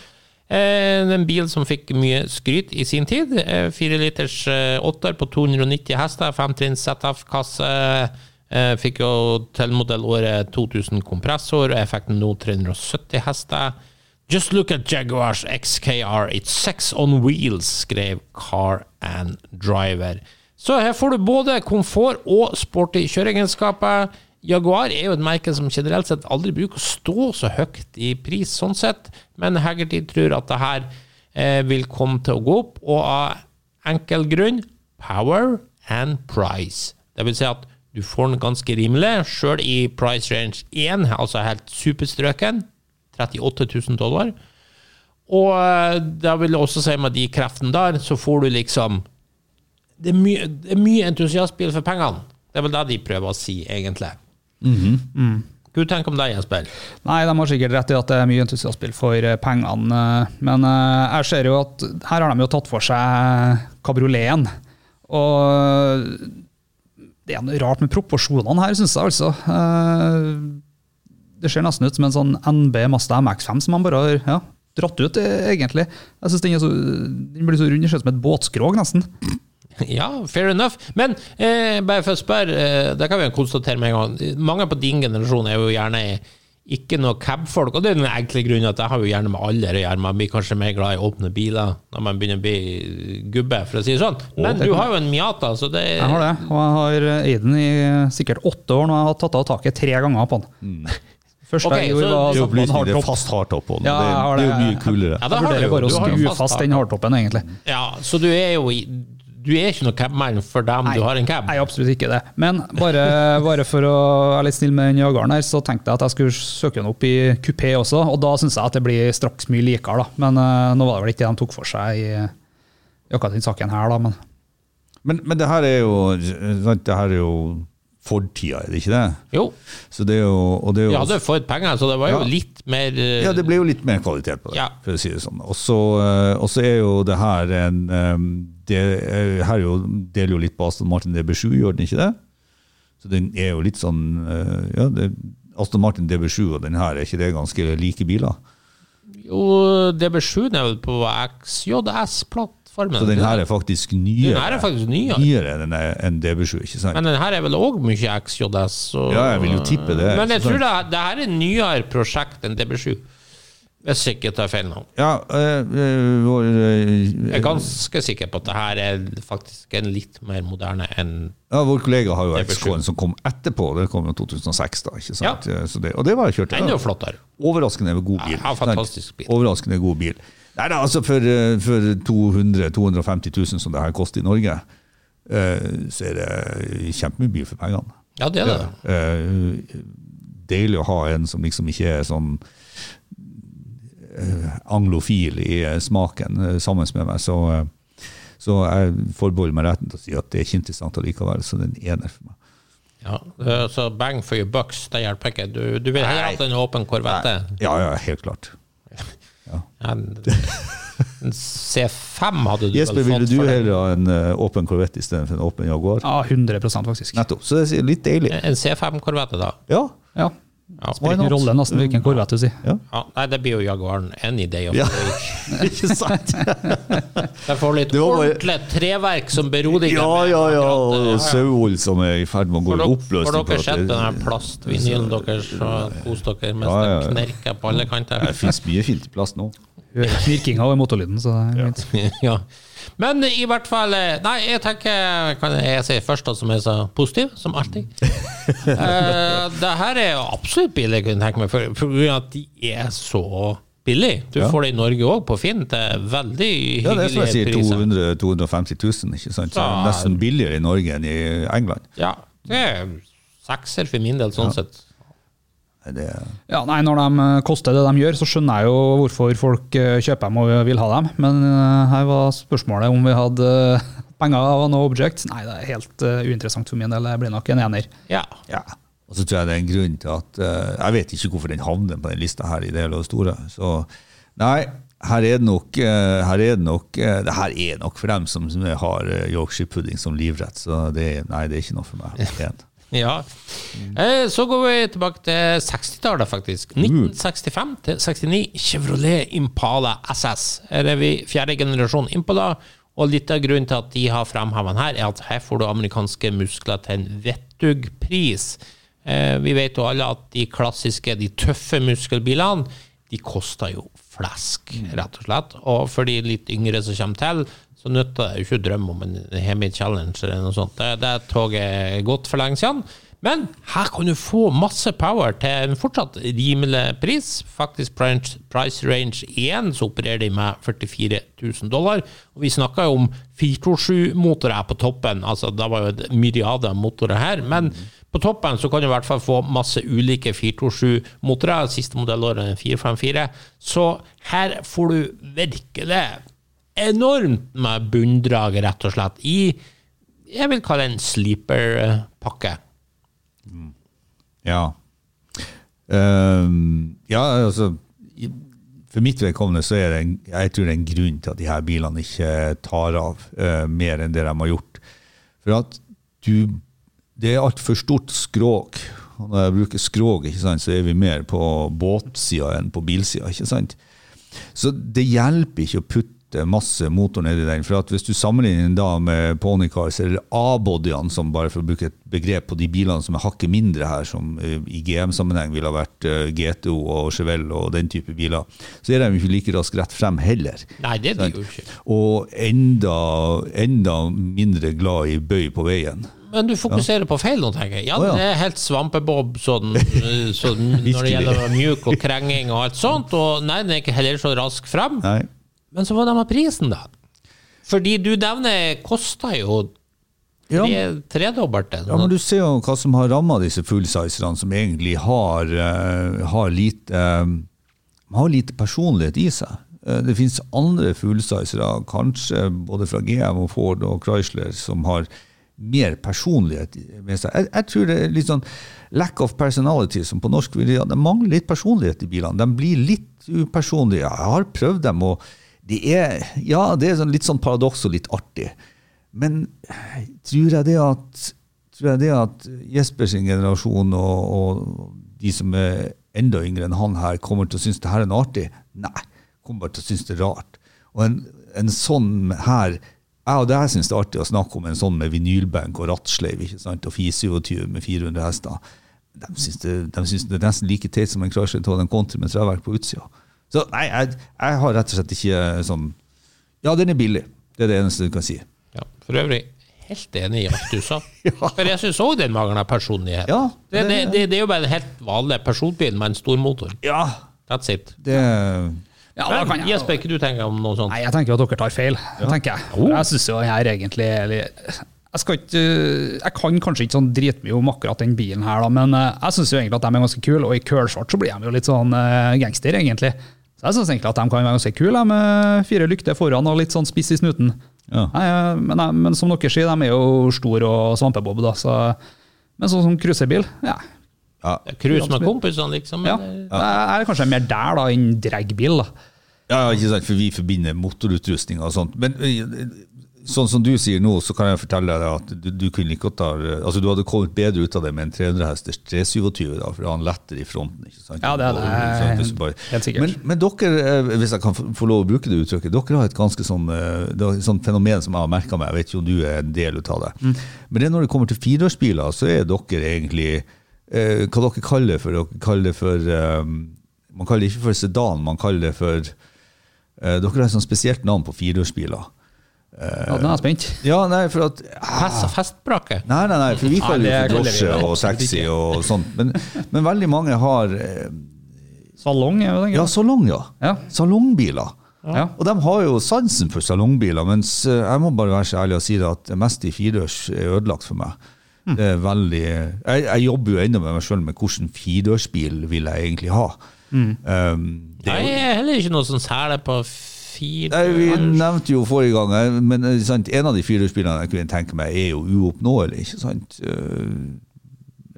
Eh, En bil som fikk mye skryt i sin tid. 4 liters eh, åtter på 290 hester, femtrinns ZF-kasse. Eh, Fikk jo til modellåret 2000 kompressor, effekten nå 370 hester. Just look at Jaguars XKR, it's sex on wheels, skrev Car and Driver. Så her får du både komfort og sporty kjøreegenskaper. Jaguar er jo et merke som generelt sett aldri bruker å stå så høyt i pris, sånn sett, men Haggerty tror at det her eh, vil komme til å gå opp, og av enkel grunn power and price. Det vil si at du får den ganske rimelig, sjøl i price range 1, altså helt superstrøken. 38 000 dollar. Og da vil jeg også si med de kreftene der, så får du liksom Det er mye, det er mye entusiastbil for pengene. Det er vel det de prøver å si, egentlig. Hva du tenker om det, Jesper? Nei, de har sikkert rett i at det er mye entusiastspill for eh, pengene, eh, men eh, jeg ser jo at her har de jo tatt for seg kabrioleten. Og det er noe rart med proporsjonene her, syns jeg altså. Det ser nesten ut som en sånn NB Mazda MX5 som man bare har ja, dratt ut, eh, egentlig. Jeg synes den, er så, den blir så rund, det ser ut som et båtskrog, nesten. Ja, fair enough. Men eh, bare for å spørre, eh, det kan vi jo konstatere med en gang. Mange på din generasjon er jo gjerne ikke noe cab-folk, og det er den enkle grunnen at jeg har jo gjerne med alder å gjøre. Man blir kanskje mer glad i åpne biler når man begynner å bli gubbe, for å si det sånn. Men du har jo en Miata, så det Jeg har det, og jeg har eid den i sikkert åtte år nå. Jeg har tatt av taket tre ganger på den. Første okay, jeg gjorde, var å sette på en fast på den. Ja, det, det er jo mye kulere. Ja, det har du vurderer bare å Du skru fast den hardtoppen, egentlig. Ja, så du er jo i Du er ikke noe cabman for dem du har en cab? Nei, absolutt ikke det. Men bare, bare for å være litt snill med den jageren her, så tenkte jeg at jeg skulle søke den opp i kupé også, og da syns jeg at det blir straks mye likere, da. Men uh, nå var det vel ikke det de tok for seg i, i akkurat den saken her, da. Men Men, men det her er jo det her er jo Ford-tida, er det ikke det? Jo, Så det jo, det jo vi hadde fått penger, så det var jo Ja. litt mer uh, Ja, det ble jo litt mer kvalitet på det, Ja. for å si det sånn. Og så eh, er jo det her en det, er- Her er jo, deler jo litt på Aston Martin DB7, gjør den ikke det? Så den er jo litt sånn eh, Ja, Aston Martin DB7 og den her, er ikke det ganske like biler? Jo, DB7 er vel på XJS-plattformen. Så den her er faktisk nyere. Den her er faktisk nyere. nyere enn enn DB7, ikke sant? Men den her er vel òg mye XJS. Så, Ja, jeg vil jo tippe det, Men jeg tror det, det her er nyere prosjekt enn DB7. Hvis jeg ikke tar feil nå. ja, øh, øh, øh, Jeg er ganske sikker på at det her er faktisk en litt mer moderne enn ja, vår kollega har jo DB7. XK-en som kom etterpå. det kom i 2006, da. ikke sant? Ja. Så det, og det var jeg kjørte. enda flottere. Overraskende god bil. Ja, fantastisk bil. Overraskende god bil. Nei da, altså for, eh, for 200 250 000 som det her koster i Norge, eh, så er det kjempemye mye for pengene. Ja, det er det. Eh, Deilig å ha en som liksom ikke er sånn anglofil i smaken sammen med meg. Så, så jeg forbeholder meg retten til å si at det er ikke interessant allikevel. Så er ener for meg. Ja, så bang for your bucks, det hjelper ikke. Du, du vil heller ha en åpen korvette. Ja, ja, helt klart. Ja, en, en C5 hadde du Jesper, vel ville fått du for den. heller ha en eh, åpen Corvette istedenfor en åpen Jaguar? ja, 100 faktisk. Nettopp. Så det er litt deilig. En C5-korvette, da? Ja. Ja. Ja. Spiller ingen rolle nesten hvilken korvett du sier. ja. Ja, nei, det blir jo Jaguaren any day of the week. Ikke sant? Jeg får litt bare- ordentlig treverk som beroliger Ja, meg ja, ja. Og sauhold som er i ferd med å gå i oppløsning. Har dere sett den plastvinylen deres og kos dere mens Ja, ja, ja. det knerker på alle kanter? Det fins mye fint i plast nå. Ikke og motorlyden, så det er fint. ja. Men i hvert fall eh, Nei, jeg tenker Kan jeg si først, at som er så positiv, som alltid? uh, det her er jo absolutt billig, jeg kunne tenke meg, for, for at de er så billige. Du Ja. får det i Norge òg, på Finn, er veldig Ja, det er som jeg sier, 200 250 000, ikke sant? Så det Ja. nesten billigere i Norge enn i England. Ja, Det er sekser for min del, sånn sett. Det, Ja, nei, Når de eh, koster det de gjør, så skjønner jeg jo hvorfor folk eh, kjøper dem og vil ha dem. Men eh, her var spørsmålet om vi hadde penger og noe object. Nei, det er helt uinteressant for min del. Jeg blir nok en ener. Ja. ja. Og så tror jeg det er en grunn til at Jeg vet ikke hvorfor den havner på den lista her i det hele og store. Så nei, her er det nok Her er det nok Det her er nok for dem som, som har Yorkshire pudding som livrett. Så det, nei, det er ikke noe for meg. Ja. Eh, Så går vi tilbake til 60-tallet, faktisk. 1965 til 69. Chevrolet Impala SS. Her er vi fjerde generasjon Impala. Og litt av grunnen til at de har fremhevet her, er at her får du amerikanske muskler til en vettug pris. Eh, vi vet jo alle at de klassiske, de tøffe muskelbilene, de koster jo flesk, rett og slett. Og for de litt yngre som kommer til, så nytter det ikke å drømme om en Hemi Challenge eller noe sånt. Det, det toget er gått for lenge siden. Men her kan du få masse power til en fortsatt rimelig pris. Faktisk price, range 1 så opererer de med 44 000 dollar. Og vi snakka jo om 427-motorer på toppen. Altså, da var jo et myriade motorer her. Men på toppen så kan du i hvert fall få masse ulike 427-motorer. Siste modellåret er en 454. Så her får du virkelig enormt med bunndrag, rett og slett, i jeg vil kalle det en sleeper-pakke. Ja. Um, ja, altså For mitt vedkommende så er det en, jeg tror det er en grunn til at de her bilene ikke tar av uh, mer enn det de har gjort. For at du Det er altfor stort skrog. Og når jeg bruker skrog, sant, så er vi mer på båtsida enn på bilsida. Så det hjelper ikke å putte masse motor nedi den. For at hvis du sammenligner den da med ponycars eller A-bodyene, som bare for å bruke et begrep på de bilene som er hakket mindre her, som eh, i GM-sammenheng ville ha vært eh, GTO og Chevelle og den type biler, så er de ikke like raskt rett frem heller. Nei, det blir jo ikke. Og enda, enda mindre glad i bøy på veien. Men du fokuserer på feil nå, tenker jeg. Ja, oh, ja. det er helt svampebob sånn, eh, sånn, når det gjelder mjuk og krenging og alt sånt. Og nei, den er ikke heller så rask frem. Nei. Men så var det med prisen, da. Fordi du nevner kosta jo Ja, tre. Ja, men Du ser jo hva som har ramma disse fullsizerne, som egentlig har, uh, har, lite, eh, har lite personlighet i seg. Eh, det finnes andre fullsizere, kanskje både fra GM og Ford og Chrysler, som har mer personlighet med seg. Jeg, jeg tror det er litt sånn lack of personality, som på norsk vil Det mangler litt personlighet i bilene. De blir litt upersonlige. Jeg har prøvd dem, og de er, ja, det er sånn, litt sånn paradoks og litt artig. Men tror jeg det at, jeg det at Jesper generasjon og, og de som er enda yngre enn han her, kommer til å synes det her er noe artig? Nei, kommer bare til å synes det er rart. Og en, en sånn her jeg og deg synes det er artig å snakke om en sånn med vinylbenk og rattsleiv ikke sant? og 427 med 400 hester. De synes, det, de synes det er nesten like teit som en Chrysler Town Country med treverk på utsida. Så nei, jeg, jeg har rett og slett ikke sånn Ja, den er billig. Det er det eneste du kan si. Ja, for øvrig, helt enig i alt du sa. For jeg syns òg den mangler personlighet. Ja, det, det, det- det, det er jo bare en helt vanlig personbil med en stor motor. Ja, That's it. det Ja, da kan jeg, Jesper, ikke du tenker om noe sånt? Nei, jeg tenker at dere tar feil. tenker jeg. For Jeg synes jo den her egentlig eller, jeg, skal ikke, jeg kan kanskje ikke sånn dritmye om akkurat den bilen her, da, men eh, jeg syns egentlig at de er ganske kule, og i kølsvart så blir de jo litt sånn eh, gangster, egentlig. Så jeg syns egentlig at de kan være ganske kule, med fire lykter foran og litt sånn spiss i snuten. Ja. Nei, eh, men, nei, men som dere sier, de er jo store og svampebob, da, så Men sånn som cruisebil, ja. ja. Cruise med kompisene, liksom? ja. eller? Jeg er kanskje mer der da enn dragbil, da. Ja, ikke sant, for vi forbinder motorutrustning og sånt. Men øh, sånn som du sier nå, så kan jeg fortelle deg at du, du kunne ikke ta, altså Du hadde kommet bedre ut av det med en 300 hesters 327, da, for han letter i fronten. ikke sant? Ja, det er det. Bare- Helt sikkert. Men, men dere, øh, hvis jeg kan få lov å bruke det uttrykket, dere har et ganske sånn, øh, det er et sånt fenomen som jeg har merka meg. Jeg vet om du er en del av det. Mm. Men det er når det kommer til fireårsbiler, så er dere egentlig eh, Hva dere kaller det for? Dere kaller det for eh, Man kaller det ikke for sedan, man kaller det for Eh, dere har et sånt spesielt navn på fireårsbiler. Ja, nå er jeg spent. Ja, nei, for at Fest, festbrakke? Nei, nei, nei, for vi kaller det det for drosje og sexy og sånt. Men, men veldig mange har eh, Salong er jo den Ja, salong, ja. Ja. Salongbiler. Ja. Og de har jo sansen for salongbiler, mens eh, jeg må bare være så ærlig og si det at det meste i firedørs er ødelagt for meg. Det er veldig Jeg, jeg jobber jo ennå med meg sjøl med hvilken firedørsbil vil jeg egentlig ha. Um, det er Jeg er heller ikke noe sånn særlig på fire Nei, vi nevnte jo forrige gang, eh, men eh, sant, en av de firehjulsbilene jeg kunne tenke meg, er jo uoppnåelig. ikke sant? Eh,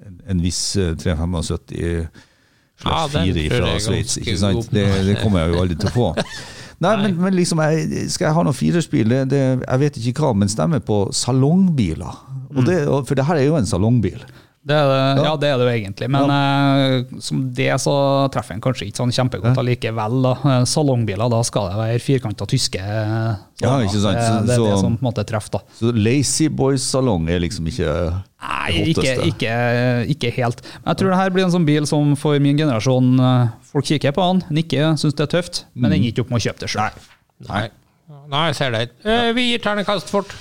En, en viss eh, 375 Ja, slags ja, 4 fra Sveits. ikke sant? Det, det kommer jeg jo aldri til å få. Nei, men, men liksom, jeg, skal jeg ha noe? Det, det, jeg vet ikke hva, men stemmer på salongbiler. Og det, for det her er jo en salongbil. Det er det, ja, det er det jo egentlig, men eh, som det så treffer en kanskje ikke sånn kjempegodt allikevel. da. Eh, Salongbiler, da skal det være firkanta tyske eh, Ja, ikke sant, så- det er det som på en måte treffer, da. Så Lazy Boys-salong er liksom ikke Nei, ikke, ikke, ikke helt. Men jeg tror det her blir en sånn bil som for min generasjon Folk kikker på den, nikker, syns det er tøft, men ender ikke opp med å kjøpe det sjøl. Nei. Nei, jeg ser det. Eh, Vi gir ternekast fort.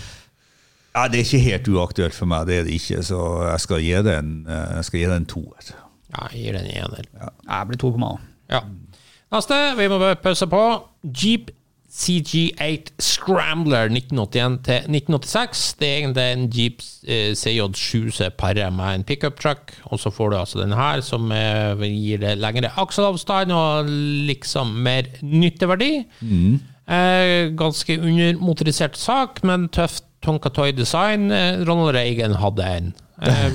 Ja, Det er ikke helt uaktuelt for meg, det er det ikke, så jeg skal gi det en, eh, jeg skal gi det en toer. Ja, jeg gir den en ener. Jeg blir to på meg. Ja. Neste, vi må bare pause på. Jeep CG8 Scrambler 1981 til 1986. Det er egentlig en Jeep eh, CJ7 som parer med en pickup truck. Og så får du altså den her, som eh, gir det lengre akselavstand og liksom mer nytteverdi. Eh, ganske undermotorisert sak, men tøft Tonkatoy design. Eh, Ronald Reagan hadde en. Eh,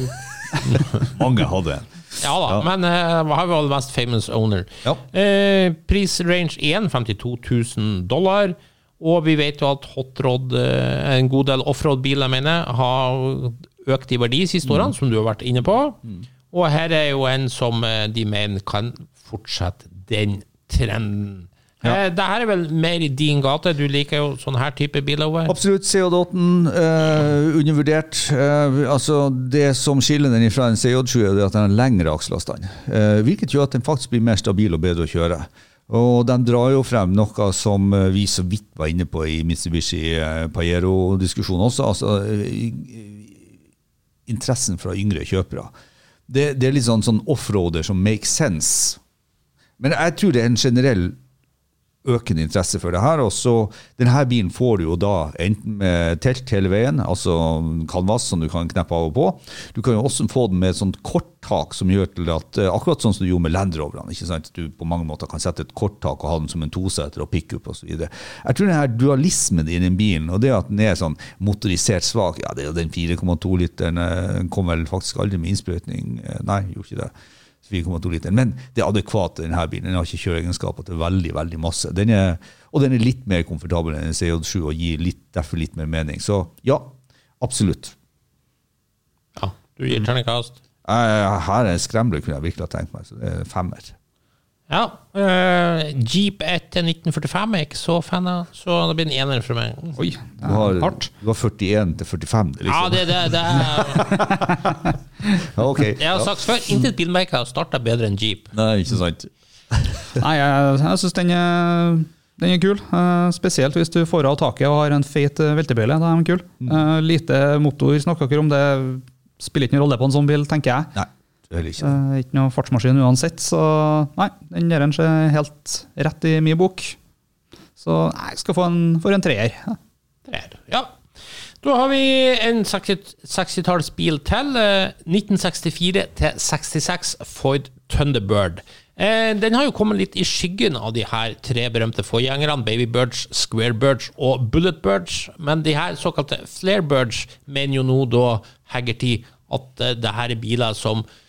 Mange hadde en. ja da, Ja. men uh, har vi all mest famous owner. Ja. Eh, prisrange 1, 52 000 dollar. Og vi vet jo at Hot Rod, eh, en god del offroad-biler, mener har økt i verdi siste årene, som du har vært inne på. Og her er jo en som eh, de mener kan fortsette den trenden. Eh, det her er vel mer i din gate. Du liker jo sånne her type biler. Absolutt. CJ8 eh, undervurdert. Eh, altså Det som skiller den fra en CJ7, er det at den har lengre akselavstand. Eh, hvilket gjør at den faktisk blir mer stabil og bedre å kjøre. Og de drar jo frem noe som eh, vi så vidt var inne på i Mitsubishi eh, Pajero-diskusjonen også. altså Interessen fra yngre kjøpere. Det, det er litt sånn, sånn offroader som makes sense. Men jeg tror det er en generell økende interesse for det her. Og så, denne bilen får du jo da enten med telt hele veien, altså canvas som du kan kneppe av og på. Du kan jo også få den med et sånt korttak som gjør til at eh, Akkurat sånn som du gjorde med Land Roverne. ikke sant? Du på mange måter kan sette et korttak og ha den som en toseter og pickup osv. Jeg tror denne dualismen i den bilen, og det at den er sånn motorisert svak Ja, det er jo den 4,2-literen. Den kom vel faktisk aldri med innsprøytning. Eh, Nei, gjorde ikke det. 4,2 liter. Men det er adekvat denne bilen. Den har ikke kjøreegenskaper til veldig veldig masse. Den er, og den er litt mer komfortabel enn en CJ7 og gir litt, derfor litt mer mening. Så ja, absolutt. Ja, du gir terningkast. Eh, Her er en skremler kunne jeg virkelig ha tenkt meg, så det er femmer. Ja. Uh, Jeep 1 til 1945 er jeg ikke så fan av, så det blir en ener for meg. Oi, Du det har, hardt. du har 41 til 45, liksom. Ja, det, det, det er, okay, jeg har Ja. sagt før, intet bilmerke har starta bedre enn Jeep. Nei, ikke sant. Nei, jeg, jeg syns den, den er kul. Uh, spesielt hvis du får av taket og har en feit eh, veltebøyle. Da er den kul. Uh, lite motor snakker dere om, det spiller ikke noen rolle på en sånn bil, tenker jeg. Nei, heller ikke. Eh, ikke noe fartsmaskin uansett, så nei, den der ser helt rett i min bok. Så nei, jeg skal få en, for en treer. Treer. Ja. Da har vi en 60 60-tallsbil til. eh, 1964 til 66 Ford Thunderbird. Eh, Den har jo kommet litt i skyggen av de her tre berømte forgjengerne, Babybirds, Squarebirds og Bulletbirds. Men de her såkalte Flarebirds mener jo nå da Haggerty at eh, det her er biler som eh,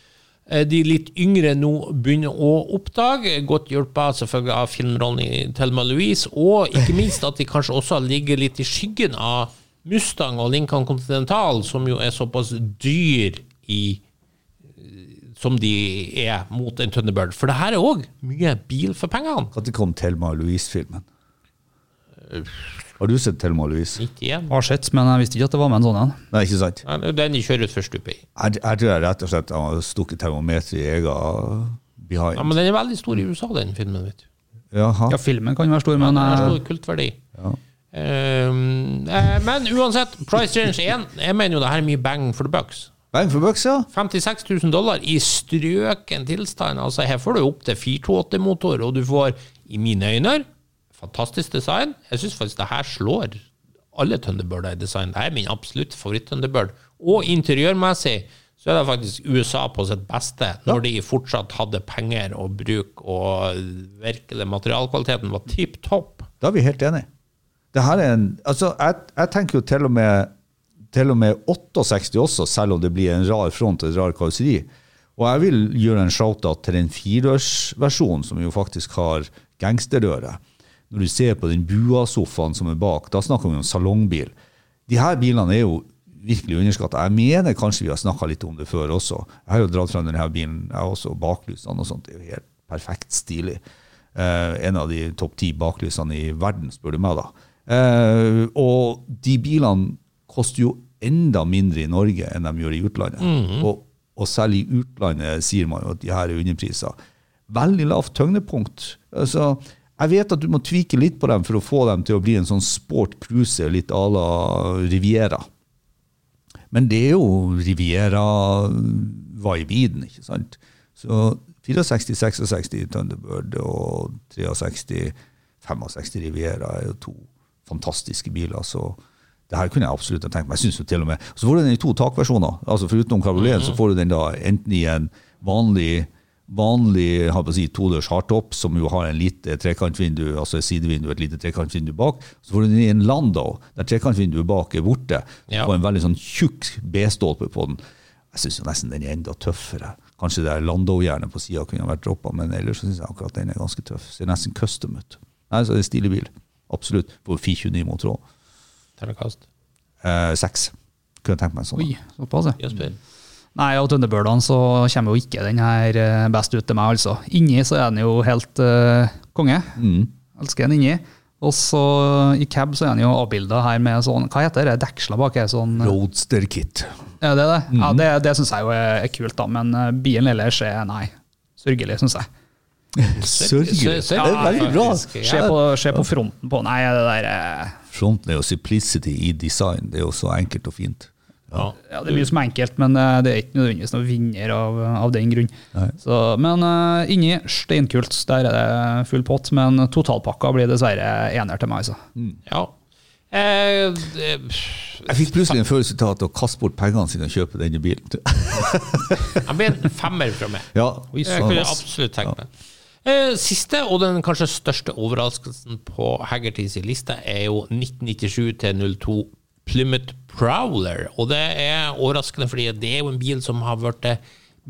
de litt yngre nå begynner å oppdage, godt hjulpet selvfølgelig av filmrollen i Thelma Louise, og ikke minst at de kanskje også ligger litt i skyggen av Mustang og Lincoln Continental, som jo er såpass dyr i som de er mot en Thunderbird. For det her er òg mye bil for pengene. Når kom Thelma Louise-filmen? Har du sett Thelma Louise? 91. Har sett, men jeg visste ikke at det var med en sånn en. Nei, ikke sant? Nei, det er Den de kjører utfor stupet i. Jeg, jeg tror jeg rett og slett har stukket termometeret i egen behind. Ja, men den er veldig stor i USA, den filmen. vet du. Jaha. Ja, filmen kan være stor, men Den har eh, stor kultverdi. Um, eh, men uansett, price change 1. Jeg mener jo det her er mye bang for the bucks. Bang for bucks, ja. 56 000 dollar i strøken tilstand. Altså Her får du opp til 428-motor, og du får, i mine øyne, fantastisk design. Jeg syns faktisk det her slår alle Thunderbirder i design. Det er min absolutt favoritt-Thunderbird. Og interiørmessig så er det faktisk USA på sitt beste, når de fortsatt hadde penger og bruk, og virkelig materialkvaliteten var tipp topp. Da er vi helt enige. Det her er en, altså, jeg, jeg tenker jo til og med til og med 68 også, selv om det blir en rar front og et rar karosseri. Og jeg vil gjøre en shout-out til den firedørsversjonen, som jo faktisk har gangsterrøre. Når du ser på den bua-sofaen som er bak, da snakker vi om salongbil. De her bilene er jo virkelig underskatta. Jeg mener kanskje vi har snakka litt om det før også. Jeg har jo dratt fram denne bilen, jeg også baklysene og sånt. Det er jo helt perfekt stilig. Eh, en av de topp ti baklysene i verden, spør du meg, da. Eh, og de bilene koster jo enda mindre i Norge enn de gjør i utlandet. og, og selv i utlandet sier man jo at de her er underpriser. Veldig lavt tyngdepunkt. Altså, jeg vet at du må tvike litt på dem for å få dem til å bli en sånn sport cruiser, litt à la Riviera. Men det er jo Riviera-vibe i den, ikke sant? Så 64, 66 Thunderbird og 63, 65 Riviera er jo to fantastiske biler. så det her kunne jeg absolutt ha tenkt meg. Jeg synes jo til og med. Så får du den i to takversjoner. altså Foruten kabrioleten så får du den da enten i en vanlig vanlig si, todørs hardtop, som jo har en lite trekantvindu, altså et sidevindu et lite trekantvindu bak. Så får du den i en Landau, der trekantvinduet bak er borte, Ja. og en veldig sånn tjukk B-stolpe på den. Jeg syns nesten den er enda tøffere. Kanskje det Landau-jernet på sida kunne vært droppa, men ellers så syns jeg akkurat den er ganske tøff. Ser nesten custom ut. Nei, så det er stilig bil. Absolutt. På 429 motor òg. Ternekast. Eh, seks. Kunne tenkt meg en sånn. Oi, såpass, ja. Nei, av Thunderbirdene så kommer jo ikke den her eh, best ut til meg, altså. Inni så er den jo helt uh, konge. Mm. Elsker den inni. Og så i cab så er den jo avbilda her med sånn Hva heter det? Deksler bak her? Sånn, Roadster Kit. er det det? Ja, det, det syns jeg jo er, er kult, da. Men eh, bilen ellers er nei. Sørgelig, syns jeg. Sørgelig. Sør- Det er veldig bra. Se på, på fronten på Nei, det der eh, Fronten er jo simplicity i design. Det er jo så enkelt og fint. Ja. Ja, Det er mye som er enkelt, men eh, det er ikke nødvendigvis noen vinner av, av den grunn. Så, men uh, inni steinkult, der er det full pott, men totalpakka blir dessverre ener til meg. altså. ja. Eh, det- Jeg fikk plutselig en følelse av at å kaste bort pengene sine og kjøpe denne bilen. jeg ble en femmer fra meg. Ja, Jeg kunne absolutt tenkt meg. Eh, Siste, og den kanskje største overraskelsen på Haggertys liste, er jo 1997 til 02 Plymouth Prowler. Og det er overraskende, fordi det er jo en bil som har vært eh,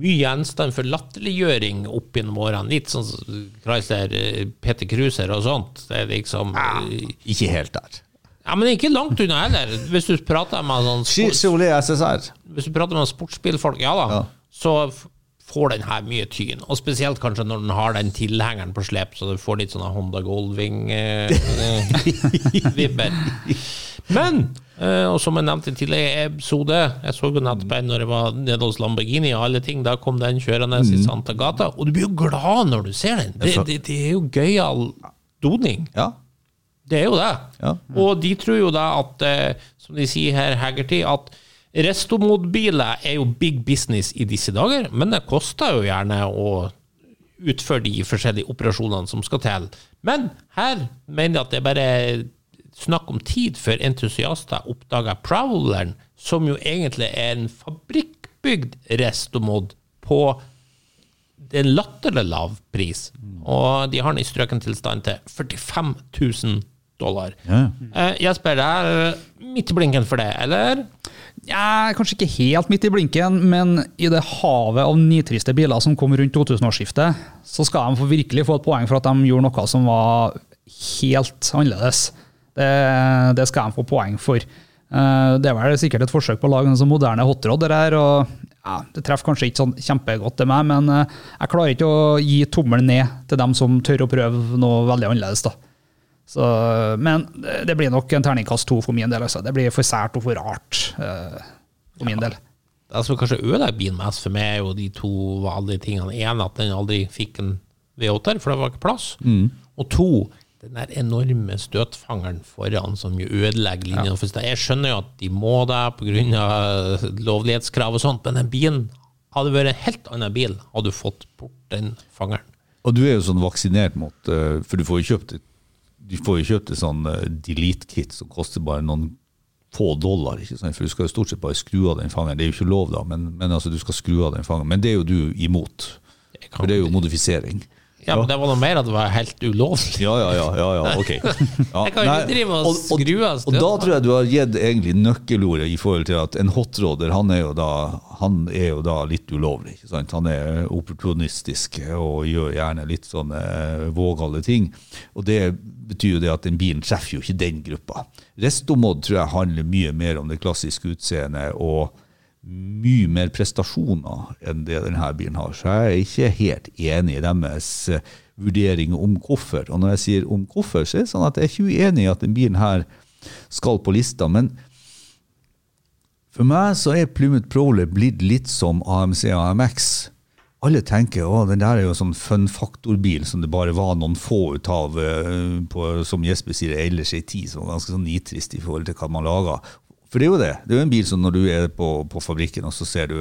mye gjenstand for latterliggjøring opp gjennom årene. Litt sånn Chrysler eh, Peter Cruiser og sånt. Det er liksom eh, Ikke helt der. Ja, men ikke langt unna heller. Hvis du prater med sånn sports, hvis du prater med sportsbilfolk, ja da, Ja. så får den her mye tyn. Og spesielt kanskje når den har den tilhengeren på slep, så du får litt sånne Honda Goldwing-vibber. Men, eh, og som jeg nevnte i tidligere episode, jeg så jo nettopp en når jeg var nede hos Lamborghini og alle ting, da kom den kjørende i Santa Gata, og du blir jo glad når du ser den. Det, det, det er jo gøyal doning. Ja. Det er jo det. Ja. Og de tror jo da at, eh, som de sier her, Haggerty, at restomodbiler er jo big business i disse dager, men det koster jo gjerne å utføre de forskjellige operasjonene som skal til. Men her mener jeg at det er bare snakk om tid før entusiaster oppdaga Prowleren, som jo egentlig er en fabrikkbygd restomod på en latterlig lav pris. Og de har den i strøken tilstand til 45 000 dollar. Ja. Eh, Jesper, det er midt i blinken for det, eller? Ja, kanskje ikke helt midt i blinken, men i det havet av nitriste biler som kom rundt 2000-årsskiftet, så skal de virkelig få et poeng for at de gjorde noe som var helt annerledes. Det, det skal han få poeng for. Eh, Det er vel sikkert et forsøk på å lage en sånn moderne hotrod. Der, og, ja, det treffer kanskje ikke sånn kjempegodt til meg, men eh, jeg klarer ikke å gi tommelen ned til dem som tør å prøve noe veldig annerledes. da. Så, men det blir nok en terningkast to for min del. Altså. Det blir for sært og for rart eh, for min del. Det som kanskje ødelegger bilen mest for meg, er jo de to vanlige tingene. En, at den aldri fikk en V8-er, for det var ikke plass. Og to, den der enorme støtfangeren foran som jo ødelegger linjen. Ja. Jeg skjønner jo at de må det pga. lovlighetskrav og sånt, men den bilen hadde vært en helt annen bil hadde du fått bort den fangeren. Og du er jo sånn vaksinert mot eh, For du får jo kjøpt du får jo kjøpt et sånn eh, delete-kit som koster bare noen få dollar. ikke sant? For du skal jo stort sett bare skru av den fangeren. Det er jo ikke lov, da, men, men altså, du skal skru av den fangeren. Men det er jo du imot. For det er jo modifisering. Ja, men det var noe mer at det var helt ulovlig. Ja, ja, ja. ja, ja ok. Ja, Jeg kan jo ikke drive og skru av og, og da tror jeg du har gitt egentlig nøkkelordet i forhold til at en hotroder, han er jo da, han er jo da litt ulovlig. Ikke sant? Han er opportunistisk og gjør gjerne litt sånne eh, vågale ting. Og det betyr jo det at den bilen treffer jo ikke den gruppa. Restomod tror jeg handler mye mer om det klassiske utseendet og mye mer prestasjoner enn det denne bilen har. Så jeg er ikke helt enig i deres eh, vurdering om hvorfor. Og når jeg sier om hvorfor, så er det sånn at jeg er ikke uenig i at denne bilen her skal på lista. Men for meg så er Plymouth Prowler blitt litt som AMC og AMX. Alle tenker å, den der er jo sånn fun faktor-bil som det bare var noen få ut av, eh, på, som Jesper sier, ellers i tid, som ganske sånn nitrist i forhold til hva man lager. For det er jo det. Det er jo en bil som når du er på, på fabrikken, og så ser du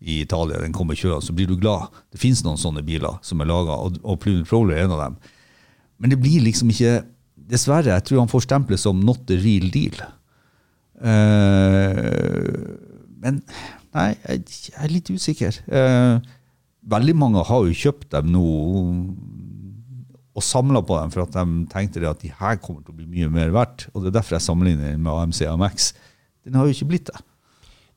i Italia, den kommer kjørende, så blir du glad. Det finnes noen sånne biler som er laga, og, og Plymouth Prowler er en av dem. Men det blir liksom ikke Dessverre, jeg tror han får stempelet som not the real deal. Uh, men nei, jeg, jeg er litt usikker. Uh, veldig mange har jo kjøpt dem nå og samla på dem for at de tenkte at de her kommer til å bli mye mer verdt. Og det er derfor jeg sammenligner med AMC AMX. Den har jo ikke blitt det.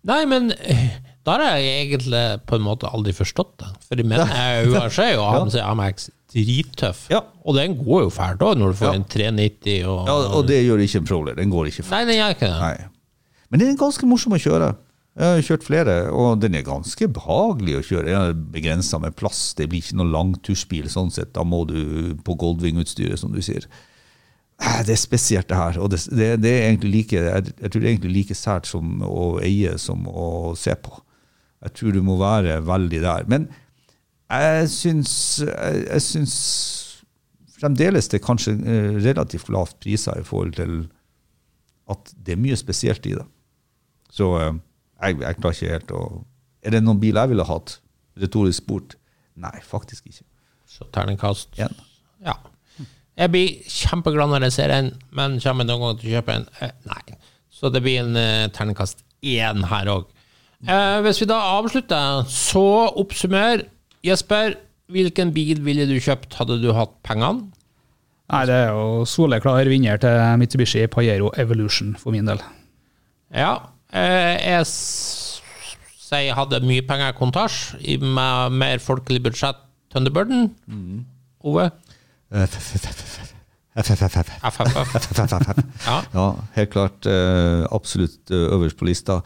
Nei, men eh, da har jeg egentlig på en måte aldri forstått det. For menn er jo UAC og AMC AMX drittøff. Ja. Og den går jo fælt òg, når du får Ja. en 390 og Ja, og det gjør ikke en Prowler. Den går ikke fælt. Nei, den gjør ikke det. Nei. Men den er ganske morsom å kjøre. Jeg har kjørt flere, og den er ganske behagelig å kjøre. Den er begrensa med plass. Det blir ikke noe langtursbil sånn sett. Da må du på Goldwing-utstyret, som du sier. Eh, Det er spesielt, det her. Og det, det, det er egentlig like, jeg, jeg tror det er egentlig like sært som å eie som å se på. Jeg tror du må være veldig der. Men jeg syns, jeg, jeg syns fremdeles det er kanskje eh, relativt lavt priser i forhold til at det er mye spesielt i det. Så eh, jeg, jeg klarer ikke helt å Er det noen bil jeg ville hatt? Retorisk spurt? Nei, faktisk ikke. Så terningkast Igjen. Ja. Jeg blir kjempeglad når jeg ser en, men kommer jeg noen gang til å kjøpe en? Eh, nei. Så det blir en eh, terningkast én her òg. Eh, hvis vi da avslutter, så oppsummer. Jesper, hvilken bil ville du kjøpt hadde du hatt pengene? Nei, det er jo soleklar vinner til Mitsubishi Pajero Evolution for min del. Ja, eh, jeg sier jeg hadde mye penger i kontasj med mer folkelig budsjett Thunderbirden. Ove? FFF. Ja. Helt klart. eh, absolutt eh, øverst på lista.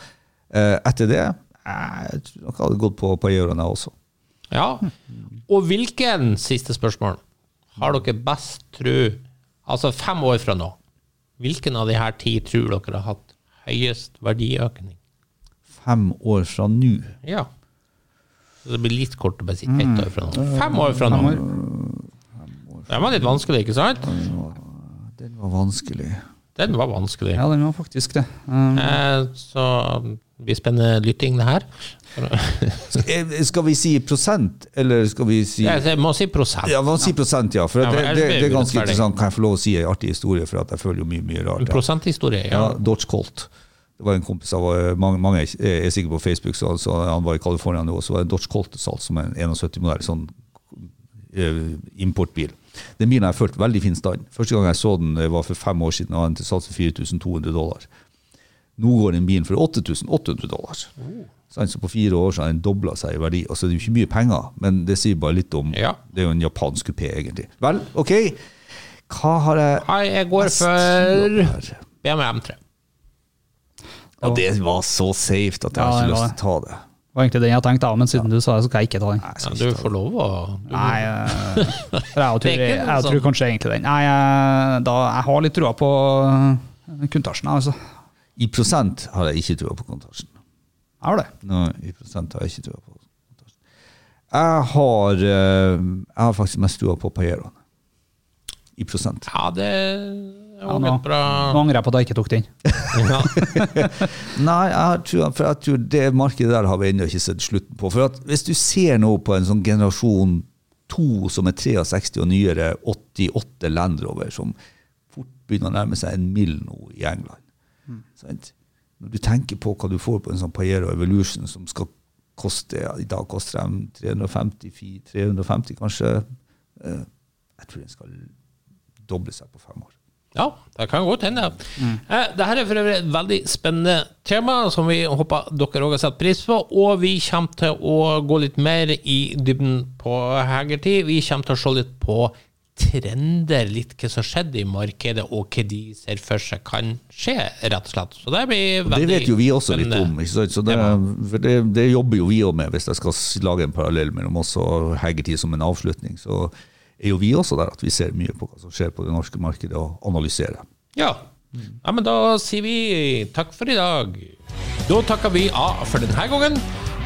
Eh, etter det jeg tror nok jeg hadde gått på Pajeroen, jeg også. ja. Og hvilken, siste spørsmål, har dere best tro Altså fem år fra nå, hvilken av de her ti tror dere har hatt høyest verdiøkning? Fem år fra nå. Ja. Så det blir litt kort å bare si ett år fra nå. Fem år fra nå. Den var litt vanskelig, ikke sant? Den var vanskelig. Den var vanskelig. Ja, den var faktisk det. Um, Eh, så vi spenner lyttingene lytting, det her. Eh, Skal vi si prosent, eller skal vi si Jeg, jeg må si prosent. Ja, hva si prosent, ja. For Ja, det, det, det er ganske interessant. Kan jeg få lov å si en artig historie, for jeg føler jo mye mye rart. En Ja. prosenthistorie, ja. Ja, Dodge Colt. Det var en kompis av eh, mange, mange er sikkert på Facebook, så, så han var i California nå, så var det en Dodge Colt til salgs som en 71-modell, sånn importbil. Den bilen har jeg følt veldig fin stand. Første gang jeg så den var for fem år siden, og den til sats for 4200 dollar. Nå går den bilen for 8800 dollar. Så på fire år så har den dobla seg i verdi. Altså, det er jo ikke mye penger, men det sier bare litt om Ja. Det er jo en japansk kupé, egentlig. Vel, OK. Hva har jeg Nei, jeg går for? BMW M3. Ja, det var så safe at jeg Ja, har ikke lyst til å ta det. Var egentlig den jeg tenkte, men siden du sa det, så skal jeg ikke ta den. Nei, Ja, du får lov å Nei, eh, for jeg, tror, jeg, tror sånn- kanskje egentlig den. Nei, jeg, da, jeg har litt trua på eh, Kuntasjen, altså. I prosent har jeg ikke trua på Contasjen. Jeg har det. Nei, i prosent har jeg ikke trua på Contasjen. Jeg har, eh, jeg har faktisk mest trua på Pajeroen. I prosent. Ja, det Ja, nå, bra. nå angrer jeg på at jeg ikke tok den. Ja. Nei, jeg tror, for jeg tror det markedet der har vi ennå ikke sett slutten på. For at hvis du ser nå på en sånn generasjon to som er 63 og nyere, 88 Land Rover, som fort begynner å nærme seg en mill nå i England. Sant? Når du tenker på hva du får på en sånn Pajero Evolution som skal koste ja, I dag koster de 350, 350 kanskje. Eh, jeg tror den skal doble seg på fem år. Ja, det kan godt hende. Eh, Dette er for øvrig et veldig spennende tema, som vi håper dere òg har satt pris på. Og vi kommer til å gå litt mer i dybden på Hegertid. Vi kommer til å se litt på trender, litt hva som skjedde i markedet, og hva de ser for seg kan skje, rett og slett. Så det blir veldig det vet jo vi også litt om. Så det, for det, det jobber jo vi òg med, hvis jeg skal lage en parallell mellom oss og Hegertid som en avslutning. Så er jo vi også der at vi ser mye på hva som skjer på det norske markedet, og analyserer. Ja. ja, men da sier vi takk for i dag. Da takker vi av for denne gangen.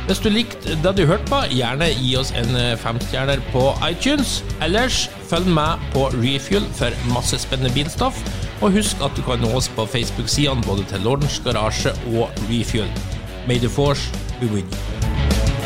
Hvis du likte det du hørte på, gjerne gi oss en eh, femstjerner på iTunes. Ellers følg med på Refuel for masse spennende bilstoff. Og husk at du kan nå oss på Facebook-sidene både til Lordens Garasje og Refuel. May the force be with you.